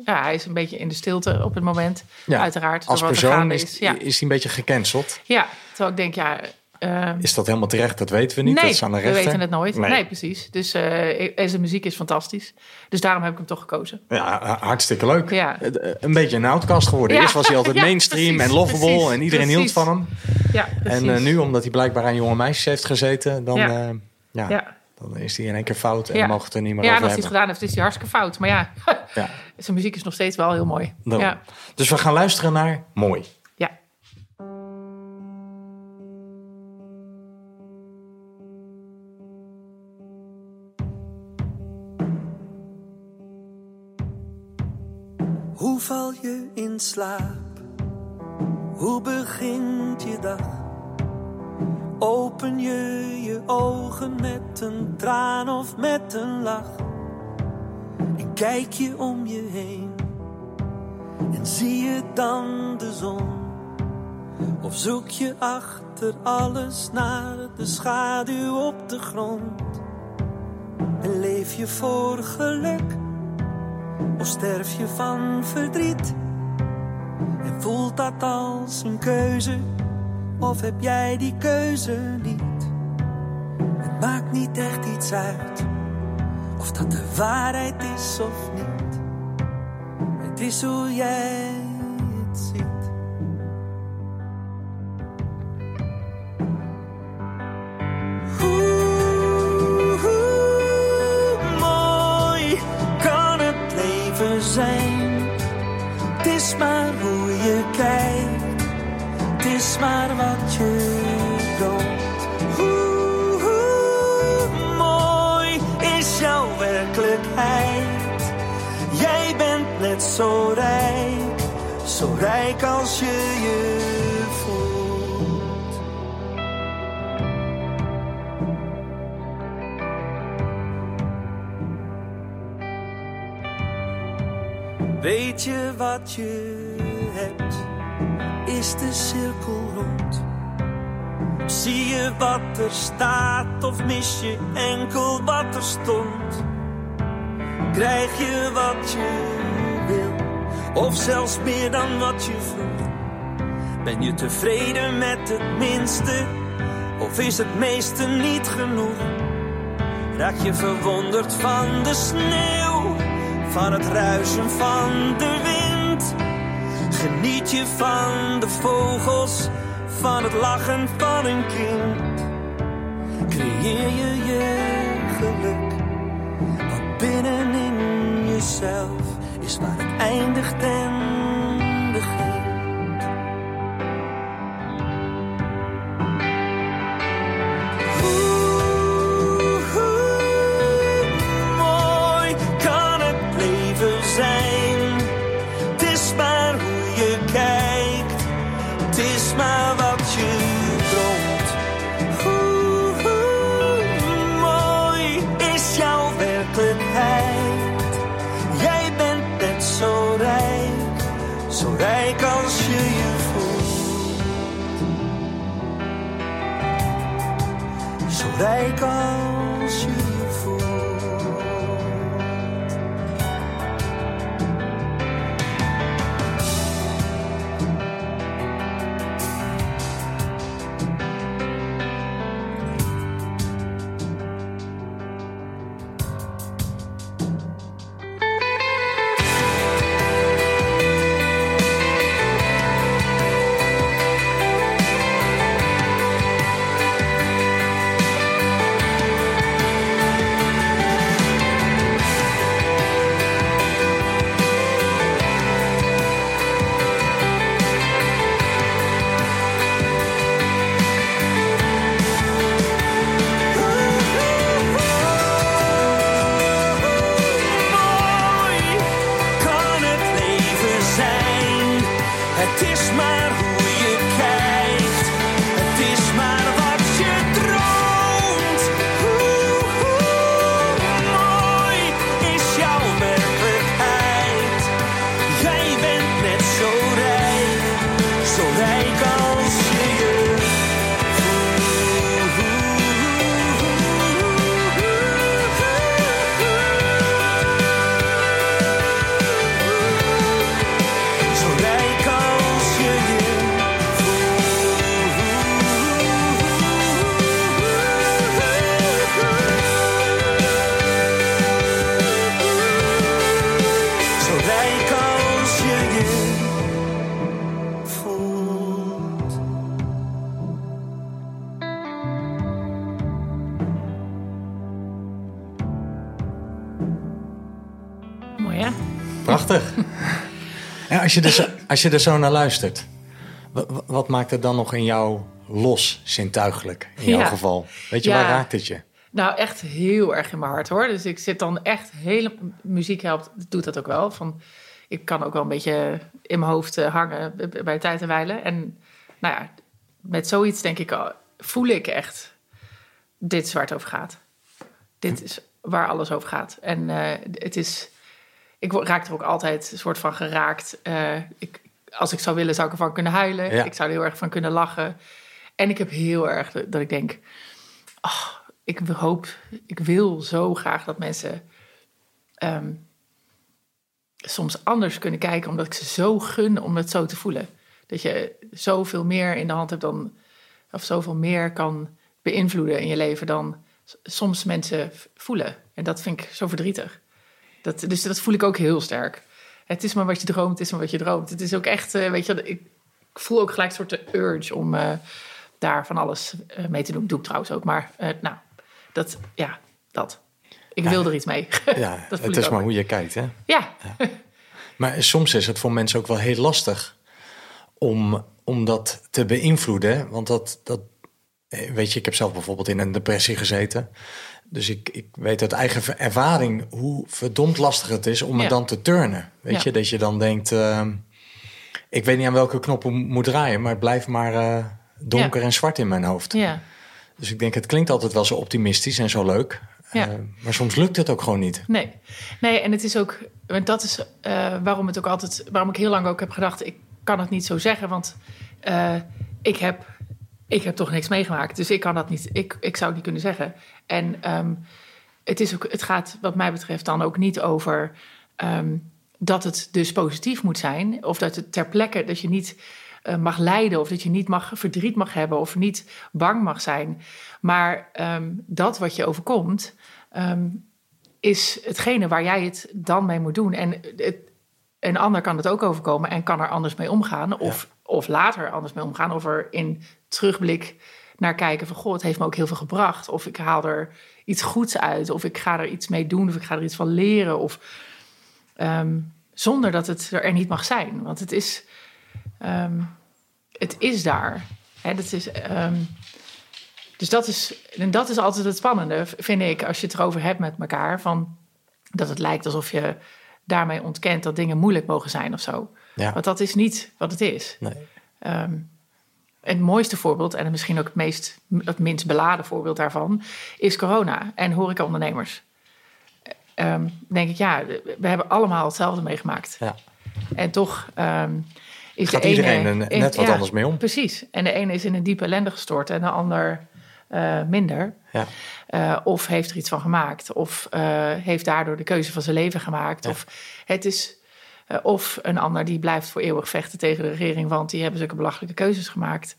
ja, hij is een beetje in de stilte op het moment, Ja, uiteraard. Als er persoon is, is. Ja, is hij een beetje gecanceld. ja, terwijl ik denk, ja, ehm, Is dat helemaal terecht? Dat weten we niet. nee, dat is aan de we rechter. weten het nooit. Nee. Nee, precies. Dus eh, en zijn muziek is fantastisch. Dus daarom heb ik hem toch gekozen. Ja, hartstikke leuk. Ja. Eh, Een beetje een outcast geworden. Ja. Eerst was hij altijd mainstream precies, en lovable precies, en iedereen precies. hield van hem. Ja, precies. En eh, nu, omdat hij blijkbaar aan jonge meisjes heeft gezeten, dan, Ja. eh, ja, Ja, dan is hij in één keer fout en Ja. mogen we het er niet meer ja over als hij het gedaan heeft, is hij hartstikke fout. Maar ja, Ja, zijn muziek is nog steeds wel heel mooi. Ja, Dus we gaan luisteren naar Mooi. ja. Hoe val je in slaap? Hoe begint je dag? Open je je ogen met een traan of met een lach? En kijk je om je heen? en zie je dan de zon? Of zoek je achter alles naar de schaduw op de grond? En leef je voor geluk? Of sterf je van verdriet? En voelt dat als een keuze? Of heb jij die keuze niet? Het maakt niet echt iets uit of dat de waarheid is of niet. Het is hoe jij het ziet. Is maar wat je droomt. Hoe, hoe mooi is jouw werkelijkheid? Jij bent net zo rijk, zo rijk als je je voelt. Weet je wat je hebt? Is de cirkel rond? Zie je wat er staat of mis je enkel wat er stond? Krijg je wat je wil of zelfs meer dan wat je vroeg? Ben je tevreden met het minste of is het meeste niet genoeg? Raak je verwonderd van de sneeuw, van het ruisen van de wind? Geniet je van de vogels, van het lachen van een kind? Creëer je je geluk, wat binnenin jezelf is waar het eindigt en Zo rijk je, er zo, als je er zo naar luistert, wa- wa- wat, maakt het dan nog in jou los, zintuigelijk, in jouw Ja. geval? Weet je, Ja. waar raakt het je? Nou, echt heel erg in mijn hart hoor. Dus ik zit dan echt hele. Muziek helpt, doet dat ook wel. Van, ik kan ook wel een beetje in mijn hoofd eh, hangen bij tijd en wijle. En nou ja, met zoiets denk ik, al, voel ik echt: dit is waar het over gaat. Dit is waar alles over gaat. En eh, het is. Ik raak er ook altijd een soort van geraakt. Eh, ik, als ik zou willen, zou ik ervan kunnen huilen. Ja. Ik zou er heel erg van kunnen lachen. En ik heb heel erg dat ik denk... Oh, ik hoop, ik wil zo graag dat mensen... ehm, soms anders kunnen kijken... omdat ik ze zo gun om het zo te voelen. Dat je zoveel meer in de hand hebt dan... of zoveel meer kan beïnvloeden in je leven... dan soms mensen voelen. En dat vind ik zo verdrietig. Dat, dus dat voel ik ook heel sterk. Het is maar wat je droomt, het is maar wat je droomt. Het is ook echt, eh, weet je, ik, voel ook gelijk een soort de urge om eh, daar van alles eh, mee te doen. Doe ik trouwens ook, maar nou, dat, ja, dat. Ik wil er iets mee. Ja, dat het is ook. maar hoe je kijkt. Hè? Ja, Maar soms is het voor mensen ook wel heel lastig om, om dat te beïnvloeden. Want dat, dat, weet je, ik heb zelf bijvoorbeeld in een depressie gezeten. Dus ik, ik weet uit eigen ervaring hoe verdomd lastig het is om Ja. het dan te turnen. Weet Ja. je, dat je dan denkt, ehm, ik weet niet aan welke knop ik moet draaien, maar het blijft maar eh, donker en zwart in mijn hoofd. ja, Dus ik denk, het klinkt altijd wel zo optimistisch en zo leuk. Ja. Eh, maar soms lukt het ook gewoon niet. nee. Nee, en het is ook, want dat is eh, waarom het ook altijd, waarom ik heel lang ook heb gedacht, ik kan het niet zo zeggen, want ik heb, ik heb toch niks meegemaakt, dus ik kan dat niet, ik, ik zou het niet kunnen zeggen. En ehm, het, is ook, het gaat wat mij betreft dan ook niet over ehm, dat het dus positief moet zijn. Of dat het ter plekke, dat je niet eh, mag lijden. Of dat je niet mag, verdriet mag hebben. Of niet bang mag zijn. Maar ehm, dat wat je overkomt, is hetgene waar jij het dan mee moet doen. En het, een ander kan het ook overkomen en kan er anders mee omgaan. Of, of later anders mee omgaan. Of er in terugblik naar kijken van... goh, het heeft me ook heel veel gebracht. Of ik haal er iets goeds uit. Of ik ga er iets mee doen. Of ik ga er iets van leren. Of ehm, zonder dat het er niet mag zijn. Want het is, ehm, het is daar. Hè, dat is, ehm, dus dat is, en dat is altijd het spannende, vind ik, als je het erover hebt met elkaar. Van, dat het lijkt alsof je daarmee ontkent dat dingen moeilijk mogen zijn of zo. Ja. Want dat is niet wat het is. Nee. Het mooiste voorbeeld, en misschien ook het, meest, het minst beladen voorbeeld daarvan, is corona en horecaondernemers. Ehm denk ik, ja, we hebben allemaal hetzelfde meegemaakt. Ja. En toch ehm, is Gaat de ene... iedereen er net wat ja, anders mee om. Precies. En de ene is in een diepe ellende gestort en de ander eh, minder. Ja. Eh, of heeft er iets van gemaakt. Of eh, heeft daardoor de keuze van zijn leven gemaakt. Of het is... eh, of een ander die blijft voor eeuwig vechten tegen de regering... want die hebben zulke belachelijke keuzes gemaakt.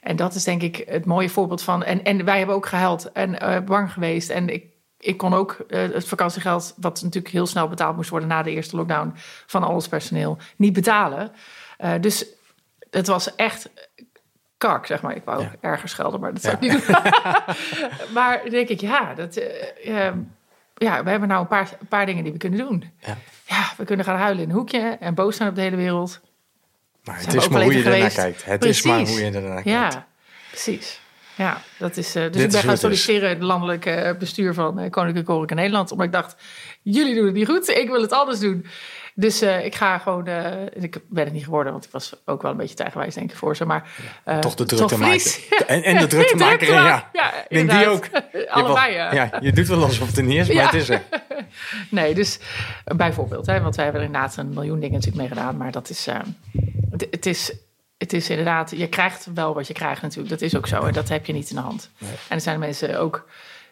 En dat is denk ik het mooie voorbeeld van... En, en wij hebben ook gehuild en eh, bang geweest. En ik, ik kon ook eh, het vakantiegeld... wat natuurlijk heel snel betaald moest worden... na de eerste lockdown van al ons personeel... niet betalen. Dus het was echt kak, zeg maar. Ik wou Ja. erger schelden, maar dat zou Ja. ik niet doen. maar denk ik, ja, dat, ja, we hebben nou een paar, een paar dingen die we kunnen doen. Ja. Ja, we kunnen gaan huilen in een hoekje en boos zijn op de hele wereld. Maar het is maar hoe je ernaar kijkt. Het is maar hoe je ernaar kijkt. Ja, precies. Ja, dat is. eh, dus Dit ik ben gaan solliciteren in het landelijke eh, bestuur van eh, Koninklijke Horeca Nederland. Omdat ik dacht, jullie doen het niet goed, ik wil het anders doen. Dus eh, ik ga gewoon. eh, ik ben het niet geworden, want ik was ook wel een beetje tegenwijs, denk ik, voor ze. Maar eh, Toch de drukte maken. En, en de drukte maken, ja. Ja, denk die ook. Je wel- Allebei, ja. ja. Je doet wel alsof het er niet is, maar Ja. het is er. Nee, dus bijvoorbeeld, hè, want wij hebben er inderdaad een miljoen dingen natuurlijk mee gedaan, maar dat is, het, het is, het is inderdaad, je krijgt wel wat je krijgt natuurlijk, dat is ook zo en dat heb je niet in de hand. En er zijn mensen ook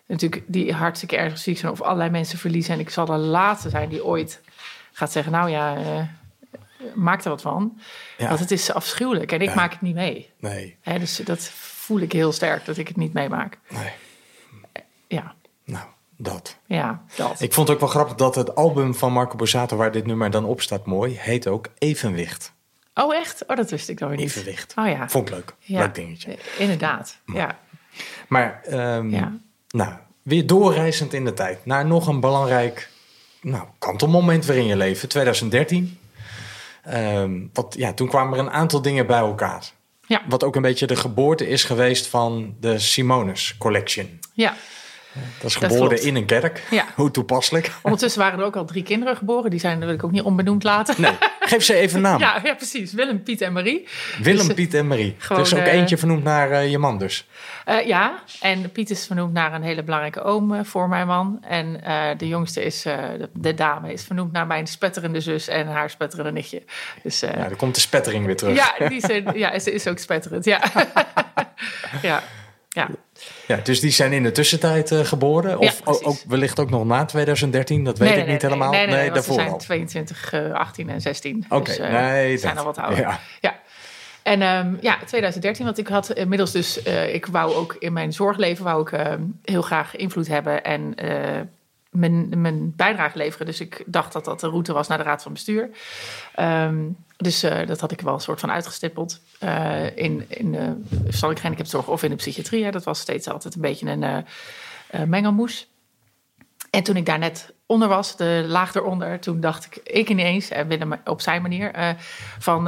natuurlijk die hartstikke erg ziek zijn of allerlei mensen verliezen en ik zal de laatste zijn die ooit gaat zeggen, nou ja, eh, maak er wat van. Ja. Want het is afschuwelijk en ik Ja. maak het niet mee. Nee, Hè, dus dat voel ik heel sterk dat ik het niet meemaak. nee. Ja, Nou, dat. ja, dat. Ik vond het ook wel grappig dat het album van Marco Borsato, waar dit nummer dan op staat, mooi, heet ook Evenwicht. Oh, echt? Oh, dat wist ik dan weer niet. Evenwicht. Oh ja. Vond ik leuk. Ja, Leuk dingetje. eh, Inderdaad, ja. Maar, ehm, Ja. nou, weer doorreizend in de tijd. Naar nog een belangrijk nou, kantelmoment weer in je leven. 2013. Ehm, wat, ja, toen kwamen er een aantal dingen bij elkaar. Ja. Wat ook een beetje de geboorte is geweest van de Simonis Collection. Ja, Dat is geboren in een kerk. Ja. Hoe toepasselijk. Ondertussen waren er ook al drie kinderen geboren. Die zijn, dat wil ik ook niet onbenoemd laten. Nee, geef ze even een naam. Ja, ja, precies. Willem, Piet en Marie. Willem, Dus, Piet en Marie. gewoon, dus ook eh, eentje vernoemd naar eh, je man dus. Eh, ja, en Piet is vernoemd naar een hele belangrijke oom eh, voor mijn man. En eh, de jongste is, eh, de, de dame, is vernoemd naar mijn spetterende zus en haar spetterende nichtje. Dus eh, Ja, dan komt de spettering weer terug. ja, die zijn, ja, ze is ook spetterend, ja. ja. Ja, Ja, dus die zijn in de tussentijd eh, geboren? Of Ja, ook, wellicht ook nog na 2013? Dat weet Nee, ik nee, niet nee, helemaal. Nee, nee, daarvoor ze zijn al. 22, eh, 18 en 16. Oké, dus, eh, nee, ze zijn dat- al wat ouder. ja. Ja. En ehm, ja, 2013, want ik had inmiddels dus... eh, ik wou ook in mijn zorgleven wou ik, ehm, heel graag invloed hebben en eh, mijn, bijdrage leveren. Dus ik dacht dat dat de route was naar de Raad van Bestuur. Ehm, dus eh, dat had ik wel een soort van uitgestippeld. eh, in in de verstandelijke gehandicaptenzorg of in de psychiatrie. Hè. Dat was steeds altijd een beetje een eh, mengelmoes. En toen ik daar net onder was, de laag eronder, toen dacht ik, ik ineens, en Willem op zijn manier, van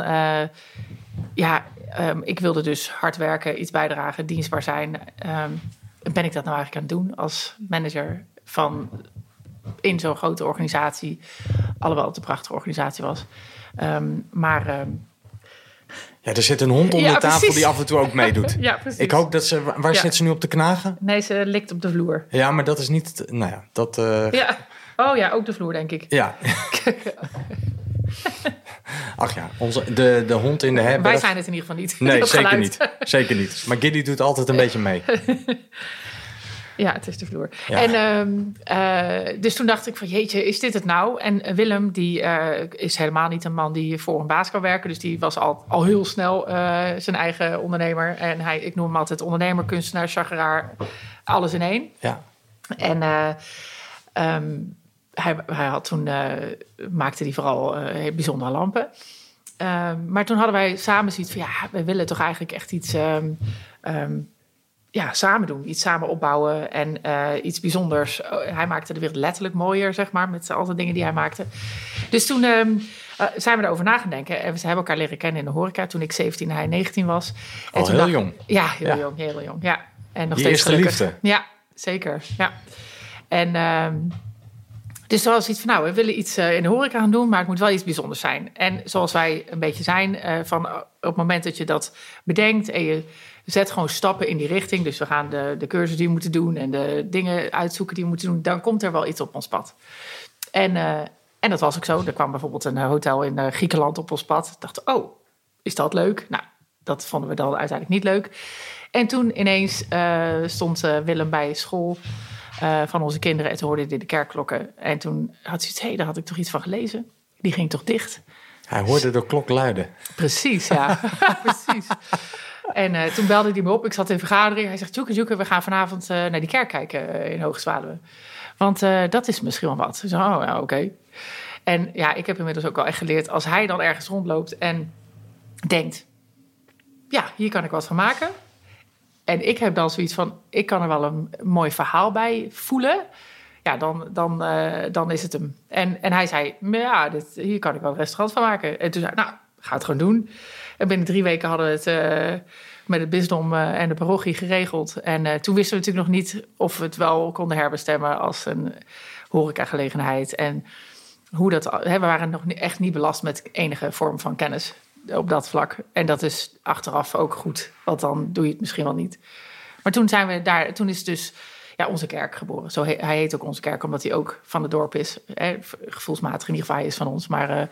ja, ehm, ik wilde dus hard werken, iets bijdragen, dienstbaar zijn. Ehm, ben ik dat nou eigenlijk aan het doen als manager van in zo'n grote organisatie, alhoewel het een prachtige organisatie was. Ehm, maar ehm, Ja, er zit een hond onder Ja, de tafel precies. die af en toe ook meedoet. ja, precies. Ik hoop dat ze... Waar Ja. zit ze nu op te knagen? Nee, ze likt op de vloer. Ja, maar dat is niet... Nou ja, dat... eh, Ja. Oh ja, ook de vloer, denk ik. ja. Ach ja, onze, de, de hond in de herberg... Wij zijn het in ieder geval niet. Nee, zeker geluid. niet. Zeker niet. Maar Gilly doet altijd een beetje mee. Ja, het is de vloer. Ja. En, ehm, eh, dus toen dacht ik van, jeetje, is dit het nou? En eh, Willem, die eh, is helemaal niet een man die voor een baas kan werken. Dus die was al, al heel snel zijn eigen ondernemer. En hij, ik noem hem altijd ondernemer, kunstenaar, chageraar, alles in één. Ja. En eh, ehm, hij, hij had toen, maakte hij vooral bijzondere lampen. Ehm, maar toen hadden wij samen zoiets van, ja, we willen toch eigenlijk echt iets... ja, samen doen. Iets samen opbouwen en eh, iets bijzonders. Oh, Hij maakte de wereld letterlijk mooier, zeg maar, met al de dingen die hij maakte. Dus toen ehm, eh, zijn we erover na gaan denken. En we hebben elkaar leren kennen in de horeca toen ik 17 en hij 19 was. En Al heel dacht- jong. Ja, heel Ja. jong, heel jong. Ja. En nog Je steeds eerste gelukkig. liefde. Ja, zeker. Ja. En ehm, dus er was iets van, nou, we willen iets eh, in de horeca gaan doen, maar het moet wel iets bijzonders zijn. En zoals wij een beetje zijn, van op het moment dat je dat bedenkt en je zet gewoon stappen in die richting. Dus we gaan de, de cursus die we moeten doen en de dingen uitzoeken die we moeten doen, dan komt er wel iets op ons pad. En, eh, en dat was ook zo. Er kwam bijvoorbeeld een eh, hotel in eh, Griekenland op ons pad. Ik dacht, oh, is dat leuk? Nou, dat vonden we dan uiteindelijk niet leuk. En toen ineens stond Willem bij school van onze kinderen. En toen hoorde hij de kerkklokken. En toen had hij iets, hé, daar had ik toch iets van gelezen. Die ging toch dicht? Hij hoorde de klok luiden. Precies, ja. Precies. En eh, toen belde hij me op. Ik zat in vergadering. Hij zegt, Joeke, Joeke, we gaan vanavond eh, naar die kerk kijken eh, in Hoogzwaluwe. Want dat is misschien wel wat. Ik zei, oh, ja, oké. En ja, ik heb inmiddels ook wel echt geleerd... als hij dan ergens rondloopt en denkt... ja, hier kan ik wat van maken... En ik heb dan zoiets van, ik kan er wel een mooi verhaal bij voelen. Ja, dan, dan, dan is het hem. En, en hij zei, "Maar ja, dit, hier kan ik wel een restaurant van maken. En toen zei nou, ga het gewoon doen. En binnen drie weken hadden we het eh, met het bisdom eh, en de parochie geregeld. En eh, toen wisten we natuurlijk nog niet of we het wel konden herbestemmen als een horecagelegenheid. En hoe dat, hè, we waren nog echt niet belast met enige vorm van kennis op dat vlak. En dat is achteraf ook goed, want dan doe je het misschien wel niet. Maar toen zijn we daar, toen is dus ja, onze kerk geboren. Zo hij heet ook onze kerk, omdat hij ook van het dorp is. Hè, gevoelsmatig in ieder geval, is van ons. Maar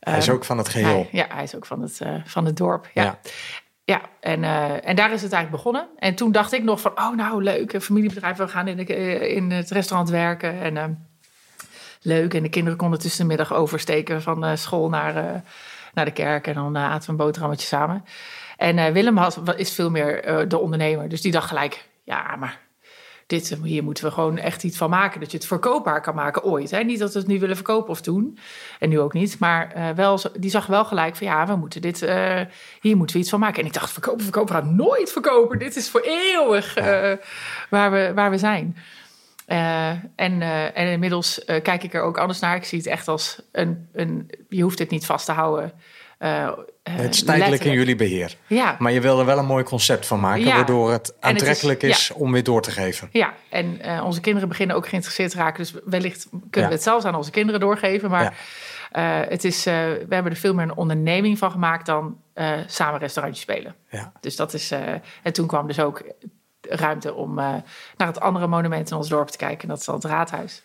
Hij is ook van het geheel. hij, ja, hij is ook van het, eh, van het dorp. Ja. Ja. Ja, en, eh, en daar is het eigenlijk begonnen. En toen dacht ik nog van, oh nou leuk, een familiebedrijf, we gaan in, de, eh, in het restaurant werken. En eh, leuk, en de kinderen konden tussen de middag oversteken van school naar, naar de kerk. En dan aten we een boterhammetje samen. En Willem had, is veel meer de ondernemer, dus die dacht gelijk, ja, maar dit, eh, hier moeten we gewoon echt iets van maken. Dat je het verkoopbaar kan maken ooit. Hè? Niet dat we het nu willen verkopen of doen. En nu ook niet. Maar eh, wel, die zag wel gelijk van ja, we moeten dit, eh, hier moeten we iets van maken. En ik dacht, verkopen, verkopen, we gaan nooit verkopen. Dit is voor eeuwig waar, we, waar we zijn. En, en inmiddels kijk ik er ook anders naar. Ik zie het echt als een, een je hoeft het niet vast te houden. Eh, eh, Het is tijdelijk in jullie beheer. Ja, Maar je wil er wel een mooi concept van maken, Ja. waardoor het het is- aantrekkelijk is, om weer door te geven. ja, en eh, onze kinderen beginnen ook geïnteresseerd te raken. Dus wellicht kunnen we het zelfs aan onze kinderen doorgeven. Maar het is, we hebben er veel meer een onderneming van gemaakt dan samen restaurantjes spelen. Ja. Dus dat is. en toen kwam dus ook ruimte om naar het andere monument in ons dorp te kijken. En dat is dan het raadhuis.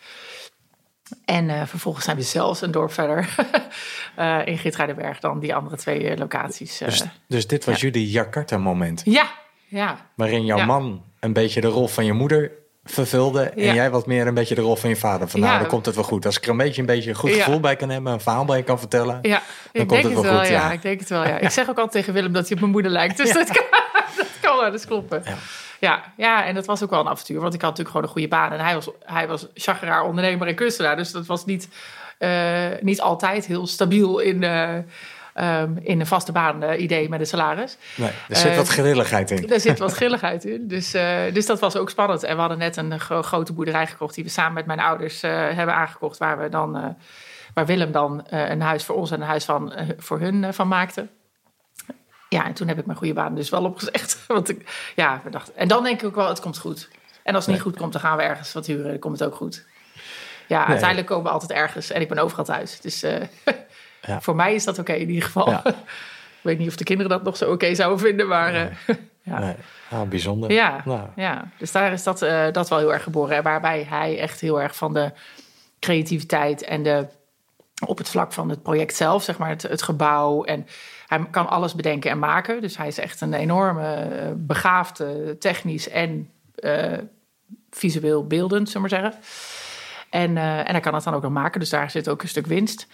En eh, vervolgens zijn we zelfs een dorp verder eh, in Geertruidenberg dan die andere twee eh, locaties. Dus, dus dit was jullie Jakarta-moment, ja, ja, waarin jouw Ja. man een beetje de rol van je moeder vervulde en Ja. jij wat meer een beetje de rol van je vader. Van nou, dan komt het wel goed. Als ik er een beetje een, beetje een goed gevoel bij kan hebben, een verhaal bij kan vertellen. ja. Dan ik komt denk het het wel goed, ja. ik denk het wel. Ja. Ik zeg ook altijd tegen Willem dat hij op mijn moeder lijkt. Dus dat, kan, dat kan wel eens kloppen. Ja. Ja. Ja, en dat was ook wel een avontuur. Want ik had natuurlijk gewoon een goede baan. En hij was, hij was chageraar, ondernemer en kunstenaar. Dus dat was niet, eh, niet altijd heel stabiel in, eh, ehm, in een vaste baan eh, idee met een salaris. Nee, er zit wat grilligheid in. Daar zit wat grilligheid in. Dus, dus dat was ook spannend. En we hadden net een gro- grote boerderij gekocht... die we samen met mijn ouders hebben aangekocht... waar, we dan, waar Willem dan een huis voor ons en een huis van, voor hun van maakte. Ja, en toen heb ik mijn goede baan dus wel opgezegd. Want ik, ja, we dachten, en dan denk ik ook wel, het komt goed. En als het niet goed komt, dan gaan we ergens wat huren. Dan komt het ook goed. Ja, uiteindelijk komen we altijd ergens. En ik ben overal thuis. Dus eh, Ja. voor mij is dat oké in ieder geval. Ja. ik weet niet of de kinderen dat nog zo oké zouden vinden, maar... eh, ja. Nee. Ah, bijzonder. Ja, Nou, ja, dus daar is dat, eh, dat wel heel erg geboren. Waarbij hij echt heel erg van de creativiteit en de, op het vlak van het project zelf, zeg maar, het, het gebouw. En hij kan alles bedenken en maken. Dus hij is echt een enorme eh, begaafde, technisch en eh, visueel beeldend, zullen we maar zeggen. En, eh, en hij kan het dan ook nog maken, dus daar zit ook een stuk winst.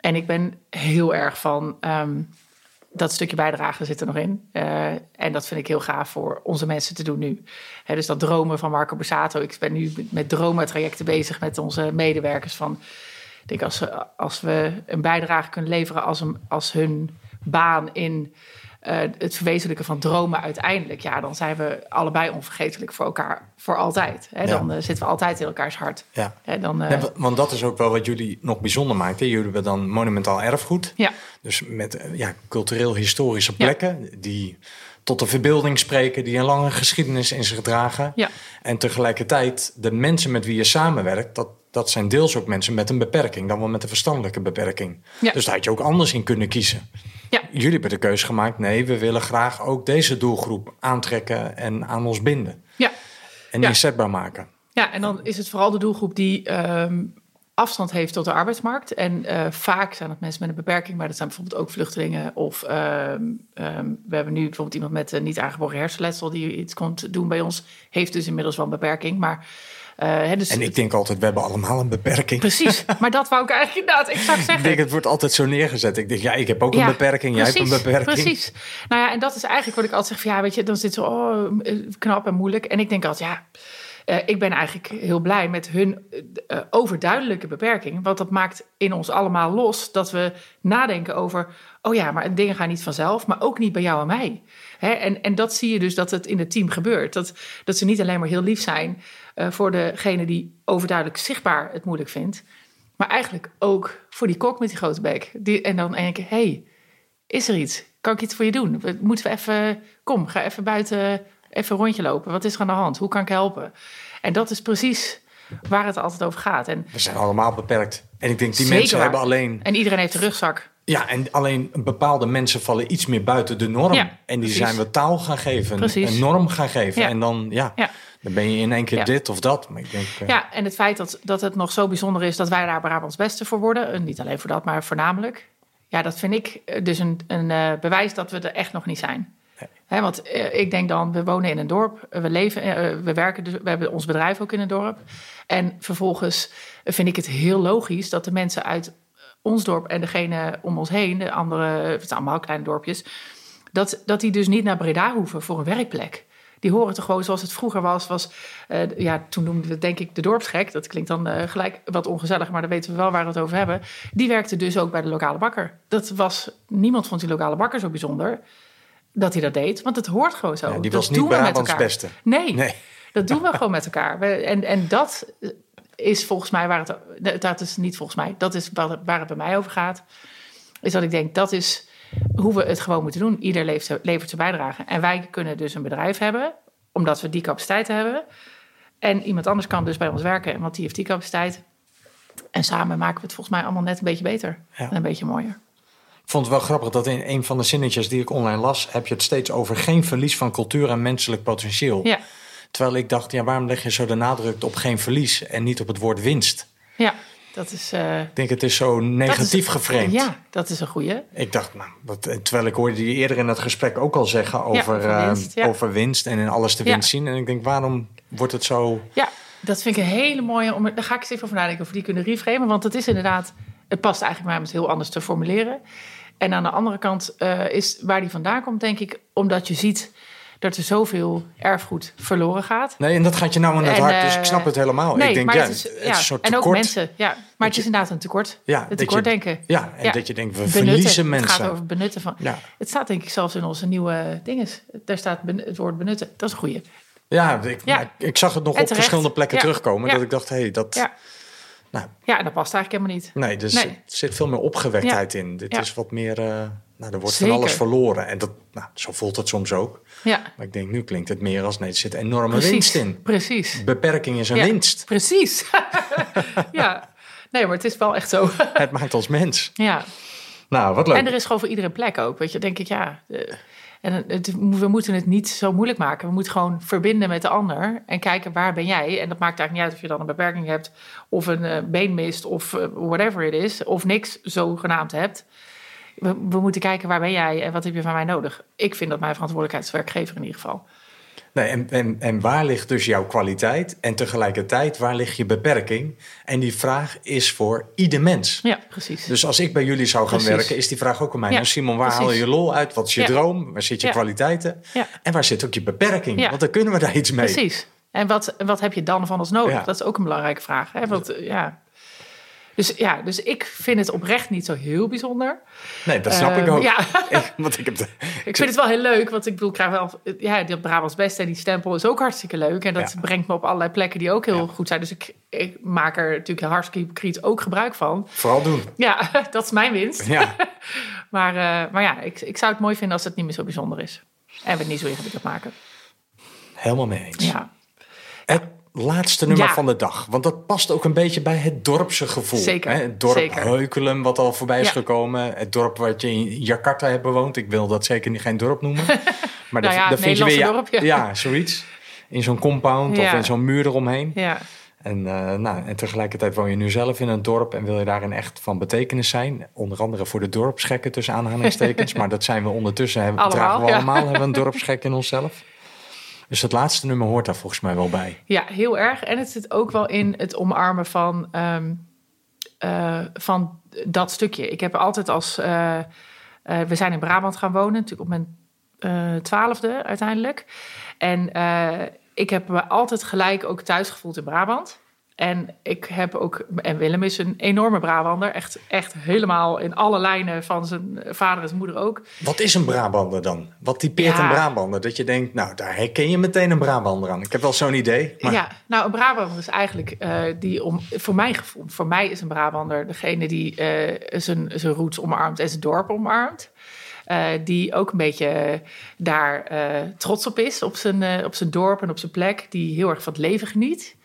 En ik ben heel erg van ehm, dat stukje bijdrage zit er nog in. En dat vind ik heel gaaf voor onze mensen te doen nu. Dus dat dromen van Marco Borsato. Ik ben nu met dromentrajecten bezig met onze medewerkers. Van, ik denk als, ze- als we een bijdrage kunnen leveren als, een, als hun baan in eh, het verwezenlijken van dromen uiteindelijk. Ja, dan zijn we allebei onvergetelijk voor elkaar voor altijd. Hè, Ja. Dan eh, zitten we altijd in elkaars hart. ja. Hè, dan, eh, Ja, want dat is ook wel wat jullie nog bijzonder maakt. hè. Jullie hebben dan monumentaal erfgoed. ja, Dus met ja, cultureel-historische plekken die tot de verbeelding spreken, die een lange geschiedenis in zich dragen. Ja. En tegelijkertijd de mensen met wie je samenwerkt, dat, dat zijn deels ook mensen met een beperking, dan wel met een verstandelijke beperking. Ja. Dus daar had je ook anders in kunnen kiezen. Ja. Jullie hebben de keuze gemaakt, nee, we willen graag ook deze doelgroep aantrekken en aan ons binden. ja. En inzetbaar maken. Ja, en dan is het vooral de doelgroep die ehm, afstand heeft tot de arbeidsmarkt. En eh, vaak zijn dat mensen met een beperking, maar dat zijn bijvoorbeeld ook vluchtelingen. Of ehm, ehm, we hebben nu bijvoorbeeld iemand met een niet aangeboren hersenletsel die iets komt doen bij ons. Heeft dus inmiddels wel een beperking. Maar, hè, dus En ik denk altijd, we hebben allemaal een beperking. Precies, maar dat wou ik eigenlijk inderdaad exact Ik zeggen. denk, het wordt altijd zo neergezet. Ik denk, ja, ik heb ook een beperking, jij hebt een beperking. Precies. Nou ja, en dat is eigenlijk wat ik altijd zeg. Van, ja, weet je, dan zit zo oh, knap en moeilijk. En ik denk altijd, ja, eh, ik ben eigenlijk heel blij met hun eh, overduidelijke beperking. Want dat maakt in ons allemaal los dat we nadenken over... oh ja, maar dingen gaan niet vanzelf, maar ook niet bij jou en mij. Hè? En, en dat zie je dus dat het in het team gebeurt. Dat, dat ze niet alleen maar heel lief zijn eh, voor degene die overduidelijk zichtbaar het moeilijk vindt... maar eigenlijk ook voor die kok met die grote bek. Die, en dan denk ik, hey, is er iets? Kan ik iets voor je doen? Moeten we even, kom, ga even buiten, even een rondje lopen. Wat is er aan de hand? Hoe kan ik helpen? En dat is precies waar het altijd over gaat. En, We zijn allemaal beperkt. En ik denk, die mensen waar. hebben alleen... en iedereen heeft een rugzak. Ja, en alleen bepaalde mensen vallen iets meer buiten de norm. Ja, en die precies. zijn we taal gaan geven, Precies. een norm gaan geven. Ja. En dan, ja, Ja. Dan ben je in één keer Ja. dit of dat. Maar ik denk, eh, Ja, en het feit dat, dat het nog zo bijzonder is dat wij daar Brabants Beste voor worden. En niet alleen voor dat, maar voornamelijk. Ja, dat vind ik eh, dus een, een eh, bewijs dat we er echt nog niet zijn. Nee. Hè, want ik denk dan, we wonen in een dorp, we leven, we werken, dus, we hebben ons bedrijf ook in een dorp. En vervolgens vind ik het heel logisch dat de mensen uit ons dorp en degene om ons heen, de andere, het zijn allemaal kleine dorpjes, dat, dat die dus niet naar Breda hoeven voor een werkplek. Die horen toch gewoon zoals het vroeger was. was eh, ja, toen noemden we het denk ik de dorpsgek. Dat klinkt dan eh, gelijk wat ongezellig, maar dan weten we wel waar we het over hebben. Die werkte dus ook bij de lokale bakker. Dat was, niemand vond die lokale bakker zo bijzonder dat hij dat deed. Want het hoort gewoon zo. ja, die Dat was niet Brabants beste. Nee, Nee. dat doen we gewoon met elkaar. En, en dat is volgens mij waar het... Dat is niet volgens mij. Dat is waar het bij mij over gaat. Is dat ik denk, dat is hoe we het gewoon moeten doen. Ieder levert, levert zijn bijdrage. En wij kunnen dus een bedrijf hebben, omdat we die capaciteit hebben. En iemand anders kan dus bij ons werken, want die heeft die capaciteit. En samen maken we het volgens mij allemaal net een beetje beter. Ja. En een beetje mooier. Ik vond het wel grappig dat in een van de zinnetjes die ik online las, heb je het steeds over geen verlies van cultuur en menselijk potentieel. Ja, Terwijl ik dacht, ja, waarom leg je zo de nadruk op geen verlies en niet op het woord winst? ja dat is... eh, Ik denk, het is zo negatief geframed. Ja, dat is een goeie. Ik dacht, nou, wat, terwijl ik hoorde die eerder in het gesprek ook al zeggen over, over eh, winst, ja. over winst en in alles de winst zien. En ik denk, waarom wordt het zo... Ja, dat vind ik een hele mooie. Om, daar ga ik eens even over nadenken of we die kunnen reframen. Want het is inderdaad, het past eigenlijk maar om het heel anders te formuleren. En aan de andere kant eh, is waar die vandaan komt, denk ik, omdat je ziet dat er zoveel erfgoed verloren gaat. Nee, en dat gaat je nou in het En, hart, dus eh, ik snap het helemaal. Nee, ik denk, maar ja, het is, het is een soort en ook tekort. mensen. Ja, maar het is inderdaad een tekort. Ja, het tekort denken. Ja, en Ja. dat je denkt, we Benutten. verliezen Het mensen. gaat over benutten van. Ja. Het staat denk ik zelfs in onze nieuwe dinges. Daar staat het woord benutten. Dat is een goeie. Ja, ik, Ja. ik zag het nog op verschillende plekken terugkomen. Dat ik dacht, hé, hey, dat... Ja. Nou, Ja, en dat past eigenlijk helemaal niet. nee, dus Nee. er zit veel meer opgewektheid in. Dit is wat meer... eh, nou, er wordt Zeker. van alles verloren. En dat, nou, zo voelt het soms ook. Ja, Maar ik denk, nu klinkt het meer als... Nee, er zit enorme precies. winst in. Precies. Beperking is een Ja, winst. Precies. ja. Nee, maar het is wel echt zo. Het maakt ons mens. ja. Nou, wat leuk. En er is gewoon voor iedere plek ook. Weet je, denk ik, ja. eh, En het, we moeten het niet zo moeilijk maken. We moeten gewoon verbinden met de ander en kijken waar ben jij. En dat maakt eigenlijk niet uit of je dan een beperking hebt, of een eh, been mist, of eh, whatever it is, of niks zogenaamd hebt. We, we moeten kijken waar ben jij en wat heb je van mij nodig. Ik vind dat mijn verantwoordelijkheid als werkgever in ieder geval. Nee, en, en, en waar ligt dus jouw kwaliteit? En tegelijkertijd, waar ligt je beperking? En die vraag is voor ieder mens. Ja, precies. Dus als ik bij jullie zou gaan Precies. werken, is die vraag ook aan mij. Ja, nou, Simon, waar precies. haal je lol uit? Wat is je Ja. droom? Waar zit je Ja. kwaliteiten? Ja. En waar zit ook je beperking? Ja. Want dan kunnen we daar iets mee. Precies. En wat, wat heb je dan van ons nodig? Dat is ook een belangrijke vraag. Hè? Want, ja. Dus, ja, dus ik vind het oprecht niet zo heel bijzonder. Nee, dat snap ik Ehm, ook. ja. Ik, want ik heb de, Ik vind het wel heel leuk, want ik bedoel, ik krijg wel, ja, die Brabants Beste en die stempel is ook hartstikke leuk. En dat Ja. brengt me op allerlei plekken die ook heel Ja. goed zijn. Dus ik, ik maak er natuurlijk hartstikke hypocriet ook gebruik van. vooral doen. Ja, dat is mijn winst. Ja. Maar, eh, maar ja, ik, ik zou het mooi vinden als het niet meer zo bijzonder is. En we het niet zo ingewikkeld maken. Helemaal mee eens. Ja, Het laatste nummer Ja. van de dag. Want dat past ook een beetje bij het dorpse gevoel. Zeker, Hè? Het dorp zeker. Heukelum, wat al voorbij is Ja. gekomen. Het dorp wat je in Jakarta hebt bewoond. Ik wil dat zeker niet geen dorp noemen. Maar Nou ja, vind je weer... Dorp, ja. ja, zoiets. In zo'n compound of in zo'n muur eromheen. ja. En, eh, nou, en tegelijkertijd woon je nu zelf in een dorp en wil je daarin echt van betekenis zijn. Onder andere voor de dorpsgekken tussen aanhalingstekens. maar dat zijn we ondertussen, hebben, Allemaal, dragen we allemaal, hebben we een dorpsgek in onszelf. Dus het laatste nummer hoort daar volgens mij wel bij. Ja, heel erg. En het zit ook wel in het omarmen van, ehm, eh, van dat stukje. Ik heb altijd als... eh, eh, we zijn in Brabant gaan wonen, natuurlijk op mijn twaalfde uiteindelijk. En ik heb me altijd gelijk ook thuis gevoeld in Brabant. En ik heb ook... En Willem is een enorme Brabander. Echt, echt helemaal in alle lijnen van zijn vader en zijn moeder ook. Wat is een Brabander dan? Wat typeert Ja. een Brabander? Dat je denkt, nou, daar herken je meteen een Brabander aan. Ik heb wel zo'n idee. Maar Ja, nou, een Brabander is eigenlijk eh, die om, voor mijn gevoel, voor mij is een Brabander degene die eh, zijn, zijn roots omarmt en zijn dorp omarmt. Eh, die ook een beetje daar trots op is, op zijn, op zijn dorp en op zijn plek. Die heel erg van het leven geniet.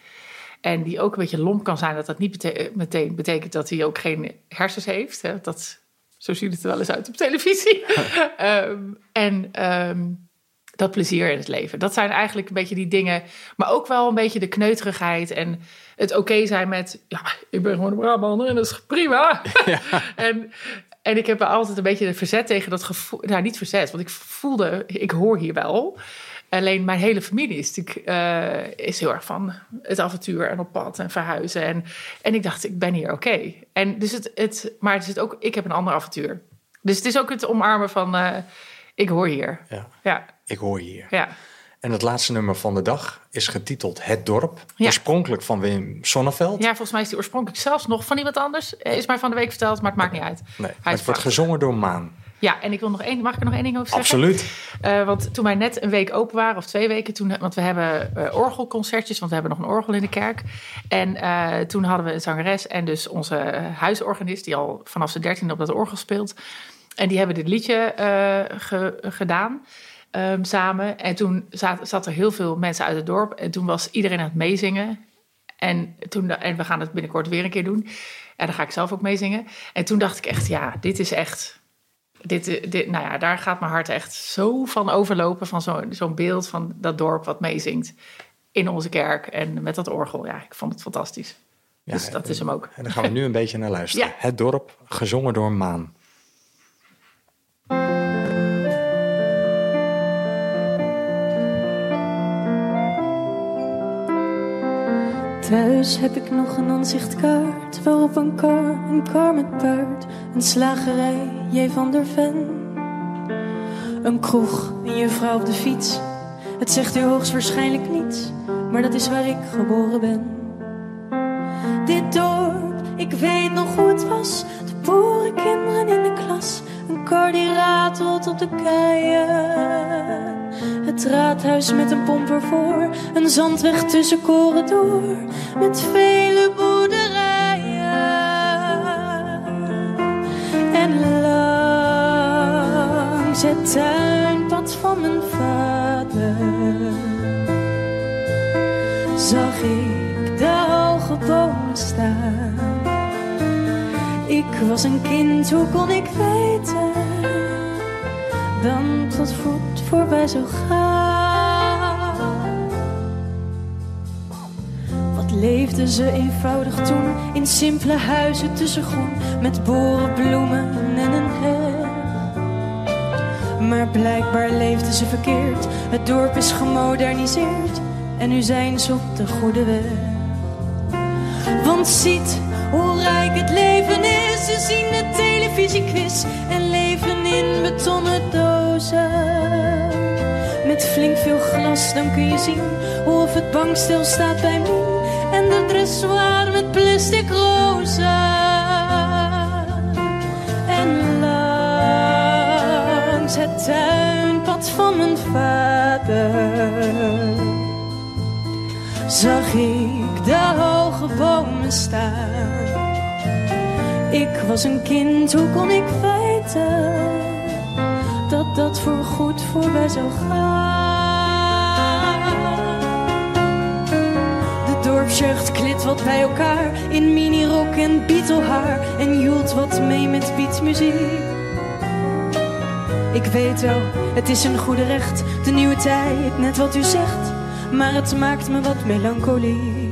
En die ook een beetje lomp kan zijn, dat dat niet bete- meteen betekent dat hij ook geen hersens heeft. Hè? Dat, zo ziet het er wel eens uit op televisie. Ehm, en ehm, dat plezier in het leven. Dat zijn eigenlijk een beetje die dingen. Maar ook wel een beetje de kneuterigheid en het oké zijn met... Ja, ik ben gewoon een Brabander en dat is prima. en, en ik heb altijd een beetje verzet tegen dat gevoel... Nou, niet verzet, want ik voelde... Ik hoor hier wel. Alleen mijn hele familie is natuurlijk eh, is heel erg van het avontuur en op pad en verhuizen. En, en ik dacht, ik ben hier oké. En dus het, het, maar het is ook, ik heb een ander avontuur. Dus het is ook het omarmen van, eh, ik hoor hier. ja, Ja, ik hoor hier. ja. En het laatste nummer van de dag is getiteld Het Dorp. Ja. Oorspronkelijk van Wim Sonneveld. Ja, volgens mij is die oorspronkelijk zelfs nog van iemand anders. Eh, Is mij van de week verteld, maar het maakt niet uit. Nee, Hij het wordt gezongen door Maan. Ja, en ik wil nog één, mag ik er nog één ding over zeggen? Absoluut. Eh, want toen wij net een week open waren, of twee weken, toen, want we hebben eh, orgelconcertjes, want we hebben nog een orgel in de kerk. En eh, toen hadden we een zangeres en dus onze huisorganist, die al vanaf zijn dertiende op dat orgel speelt. En die hebben dit liedje ge- gedaan ehm, samen. En toen zat, zat er heel veel mensen uit het dorp. En toen was iedereen aan het meezingen. En, toen, en we gaan het binnenkort weer een keer doen. En dan ga ik zelf ook meezingen. En toen dacht ik echt, ja, dit is echt... Dit, dit, nou ja, daar gaat mijn hart echt zo van overlopen. Van zo- zo'n beeld van dat dorp wat meezingt in onze kerk. En met dat orgel. Ja, ik vond het fantastisch. Ja, dus dat is hem ook. En daar gaan we nu een beetje naar luisteren. Ja. Het dorp, gezongen door Maan. Thuis heb ik nog een aanzichtkaart waarop een kar, een kar met paard, een slagerij, J. van der Ven. Een kroeg, een juffrouw op de fiets. Het zegt u hoogstwaarschijnlijk niets, maar dat is waar ik geboren ben. Dit dorp, ik weet nog hoe het was. De boerenkinderen in de klas. Een kar die ratelt op de keien. Het raadhuis met een pomp ervoor. Een zandweg tussen koren door. Met vele boerderijen. Langs het tuinpad van mijn vader zag ik de hoge bomen staan. Ik was een kind, hoe kon ik weten dan tot voet voorbij zou gaan? Wat leefden ze eenvoudig toen in simpele huizen tussen groen met borenbloemen en een heg. Maar blijkbaar leefden ze verkeerd. Het dorp is gemoderniseerd en nu zijn ze op de goede weg. Want ziet hoe rijk het leven is. Ze zien de televisiequiz en leven in betonnen dozen. Met flink veel glas, dan kun je zien hoe of het bankstel staat bij Mien. En de dressoir met plastic rozen. Het tuinpad van mijn vader zag ik de hoge bomen staan. Ik was een kind, hoe kon ik weten dat dat voor goed voorbij zou gaan? De dorpsjeugd klit wat bij elkaar in minirok en bietelhaar en joelt wat mee met beatmuziek. Ik weet wel, het is een goede recht, de nieuwe tijd, net wat u zegt, maar het maakt me wat melancholiek.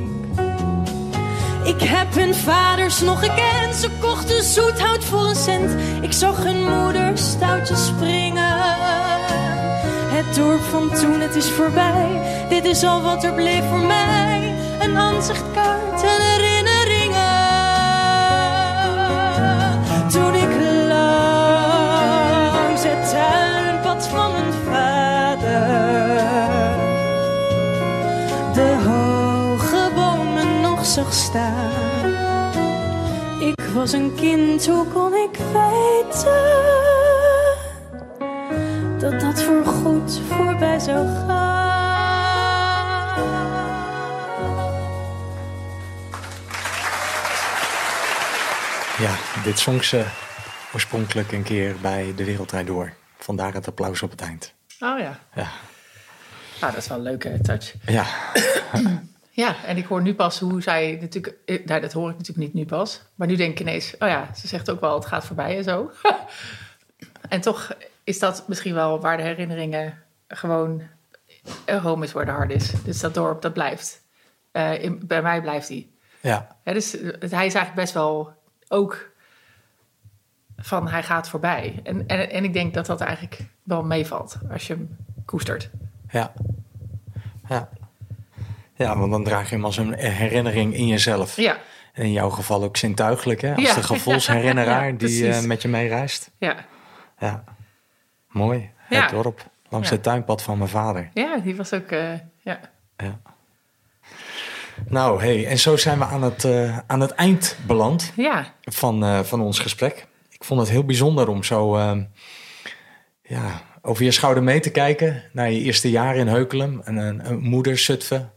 Ik heb hun vaders nog gekend, ze kochten zoethout voor een cent. Ik zag hun moeder stoutjes springen. Het dorp van toen, het is voorbij, dit is al wat er bleef voor mij. Een aanzichtkaart nog zag staan. Ik was een kind, hoe kon ik weten dat dat voor goed voorbij zou gaan? Ja, dit zong ze oorspronkelijk een keer bij De Wereldrijd Door. Vandaar het applaus op het eind. Oh ja. Ja, Nou, dat is wel een leuke touch. ja. Ja, en ik hoor nu pas hoe zij natuurlijk... eh, Nou, dat hoor ik natuurlijk niet nu pas. Maar nu denk ik ineens... Oh ja, ze zegt ook wel, het gaat voorbij en zo. en toch is dat misschien wel waar de herinneringen gewoon... eh, home is where the heart is. Dus dat dorp, dat blijft. Eh, in, bij mij blijft die. ja. Ja, dus hij is eigenlijk best wel ook van hij gaat voorbij. En, en, en ik denk dat dat eigenlijk wel meevalt als je hem koestert. Ja. Ja. Ja, want dan draag je hem als een herinnering in jezelf. Ja, En in jouw geval ook zintuigelijk, hè? Als Ja. de gevoelsherinneraar Ja, die eh, met je meereist. ja. Ja. Mooi. Het dorp. Langs het tuinpad van mijn vader. ja die was ook... eh, ja. Ja. Nou, hey, en zo zijn we aan het, eh, aan het eind beland ja, van, van ons gesprek. Ik vond het heel bijzonder om zo ja, over je schouder mee te kijken naar je eerste jaar in Heukelum. Een, een, een moeder Zutphen,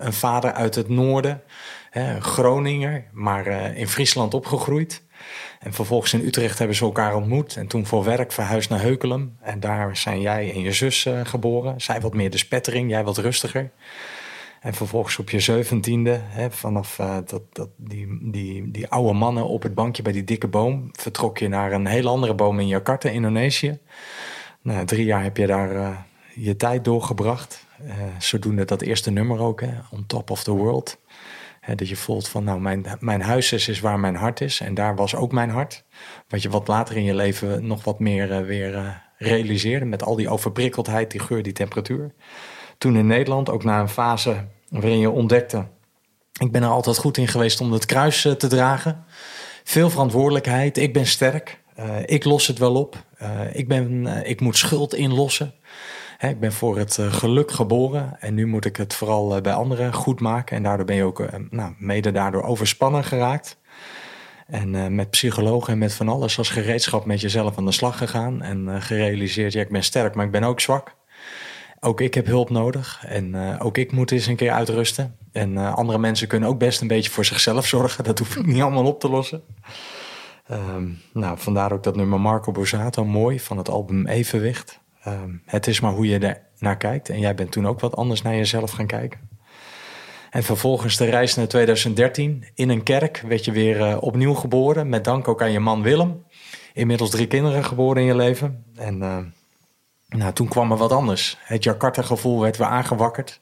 een vader uit het noorden, hè, Groninger, maar eh, in Friesland opgegroeid. En vervolgens in Utrecht hebben ze elkaar ontmoet. En toen voor werk verhuisd naar Heukelum. En daar zijn jij en je zus uh, geboren. Zij wat meer de spettering, jij wat rustiger. En vervolgens op je zeventiende, vanaf dat, dat, die, die, die oude mannen op het bankje bij die dikke boom, vertrok je naar een heel andere boom in Jakarta, Indonesië. Nou, drie jaar heb je daar je tijd doorgebracht. Uh, zodoende dat eerste nummer ook, hè, On Top of the World. Dat je voelt van, nou, mijn, mijn huis is, waar mijn hart is. En daar was ook mijn hart. Wat je wat later in je leven nog wat meer weer realiseerde. Met al die overprikkeldheid, die geur, die temperatuur toen in Nederland, ook na een fase waarin je ontdekte: ik ben er altijd goed in geweest om het kruis eh, te dragen. Veel verantwoordelijkheid, ik ben sterk, ik los het wel op, ik, ben, ik moet schuld inlossen. Hè, ik ben voor het geluk geboren en nu moet ik het vooral bij anderen goed maken. En daardoor ben je ook nou, mede daardoor overspannen geraakt. En met psychologen en met van alles als gereedschap met jezelf aan de slag gegaan. En gerealiseerd, ja, ik ben sterk, maar ik ben ook zwak. Ook ik heb hulp nodig en ook ik moet eens een keer uitrusten. En andere mensen kunnen ook best een beetje voor zichzelf zorgen. Dat hoef ik niet allemaal op te lossen. Um, nou, vandaar ook dat nummer Marco Borsato, mooi, van het album Evenwicht. Um, het is maar hoe je er naar kijkt. En jij bent toen ook wat anders naar jezelf gaan kijken. En vervolgens de reis naar 2013. In een kerk werd je weer uh, opnieuw geboren. Met dank ook aan je man Willem. Inmiddels drie kinderen geboren in je leven. En nou, toen kwam er wat anders. Het Jakarta-gevoel werd weer aangewakkerd.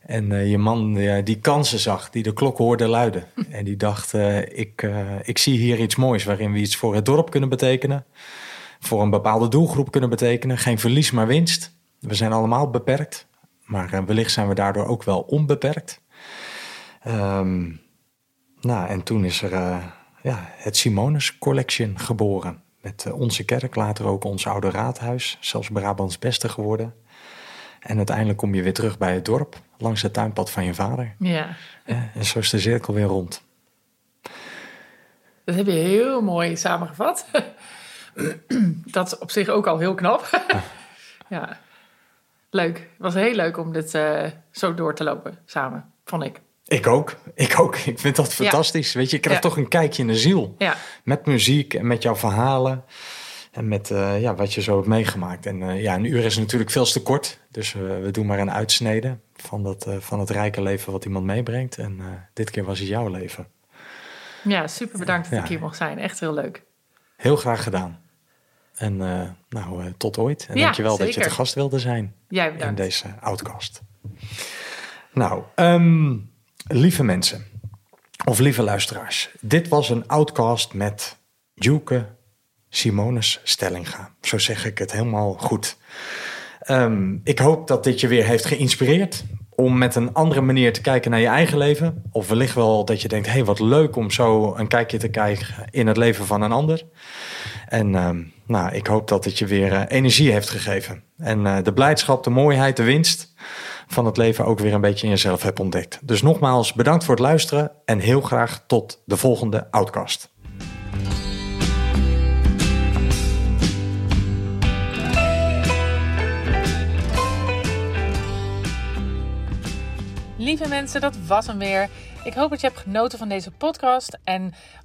En uh, je man die kansen zag, die de klok hoorde luiden. En die dacht, uh, ik, ik zie hier iets moois waarin we iets voor het dorp kunnen betekenen. Voor een bepaalde doelgroep kunnen betekenen. Geen verlies, maar winst. We zijn allemaal beperkt. Maar wellicht zijn we daardoor ook wel onbeperkt. Um, nou, en toen is er ja, het Simonis Collection geboren. Met eh, onze kerk, later ook ons oude raadhuis, zelfs Brabants beste geworden. En uiteindelijk kom je weer terug bij het dorp, langs het tuinpad van je vader. Ja. en zo is de cirkel weer rond. Dat heb je heel mooi samengevat. Dat is op zich ook al heel knap. ja, leuk. Het was heel leuk om dit uh, zo door te lopen samen, vond ik. Ik ook. Ik ook. Ik vind dat fantastisch. Weet je, je krijgt toch een kijkje in de ziel. Ja. Met muziek en met jouw verhalen. En met uh, ja, wat je zo hebt meegemaakt. En uh, ja, een uur is natuurlijk veel te kort. Dus uh, we doen maar een uitsnede van, dat, van het rijke leven wat iemand meebrengt. En dit keer was het jouw leven. Ja, super bedankt dat ik hier mocht zijn. Echt heel leuk. Heel graag gedaan. En nou, tot ooit. En ja, dankjewel zeker. dat je te gast wilde zijn. Jij bedankt. In deze outcast. Nou, um, Lieve mensen, of lieve luisteraars, dit was een outcast met Juke Simonis Stellinga. Zo zeg ik het helemaal goed. Um, ik hoop dat dit je weer heeft geïnspireerd om met een andere manier te kijken naar je eigen leven. Of wellicht wel dat je denkt, hé, hey, wat leuk om zo een kijkje te krijgen in het leven van een ander. En um, nou, ik hoop dat het je weer uh, energie heeft gegeven. En uh, de blijdschap, de mooiheid, de winst van het leven ook weer een beetje in jezelf hebt ontdekt. Dus nogmaals bedankt voor het luisteren en heel graag tot de volgende Outcast. Lieve mensen, dat was hem weer. Ik hoop dat je hebt genoten van deze podcast. En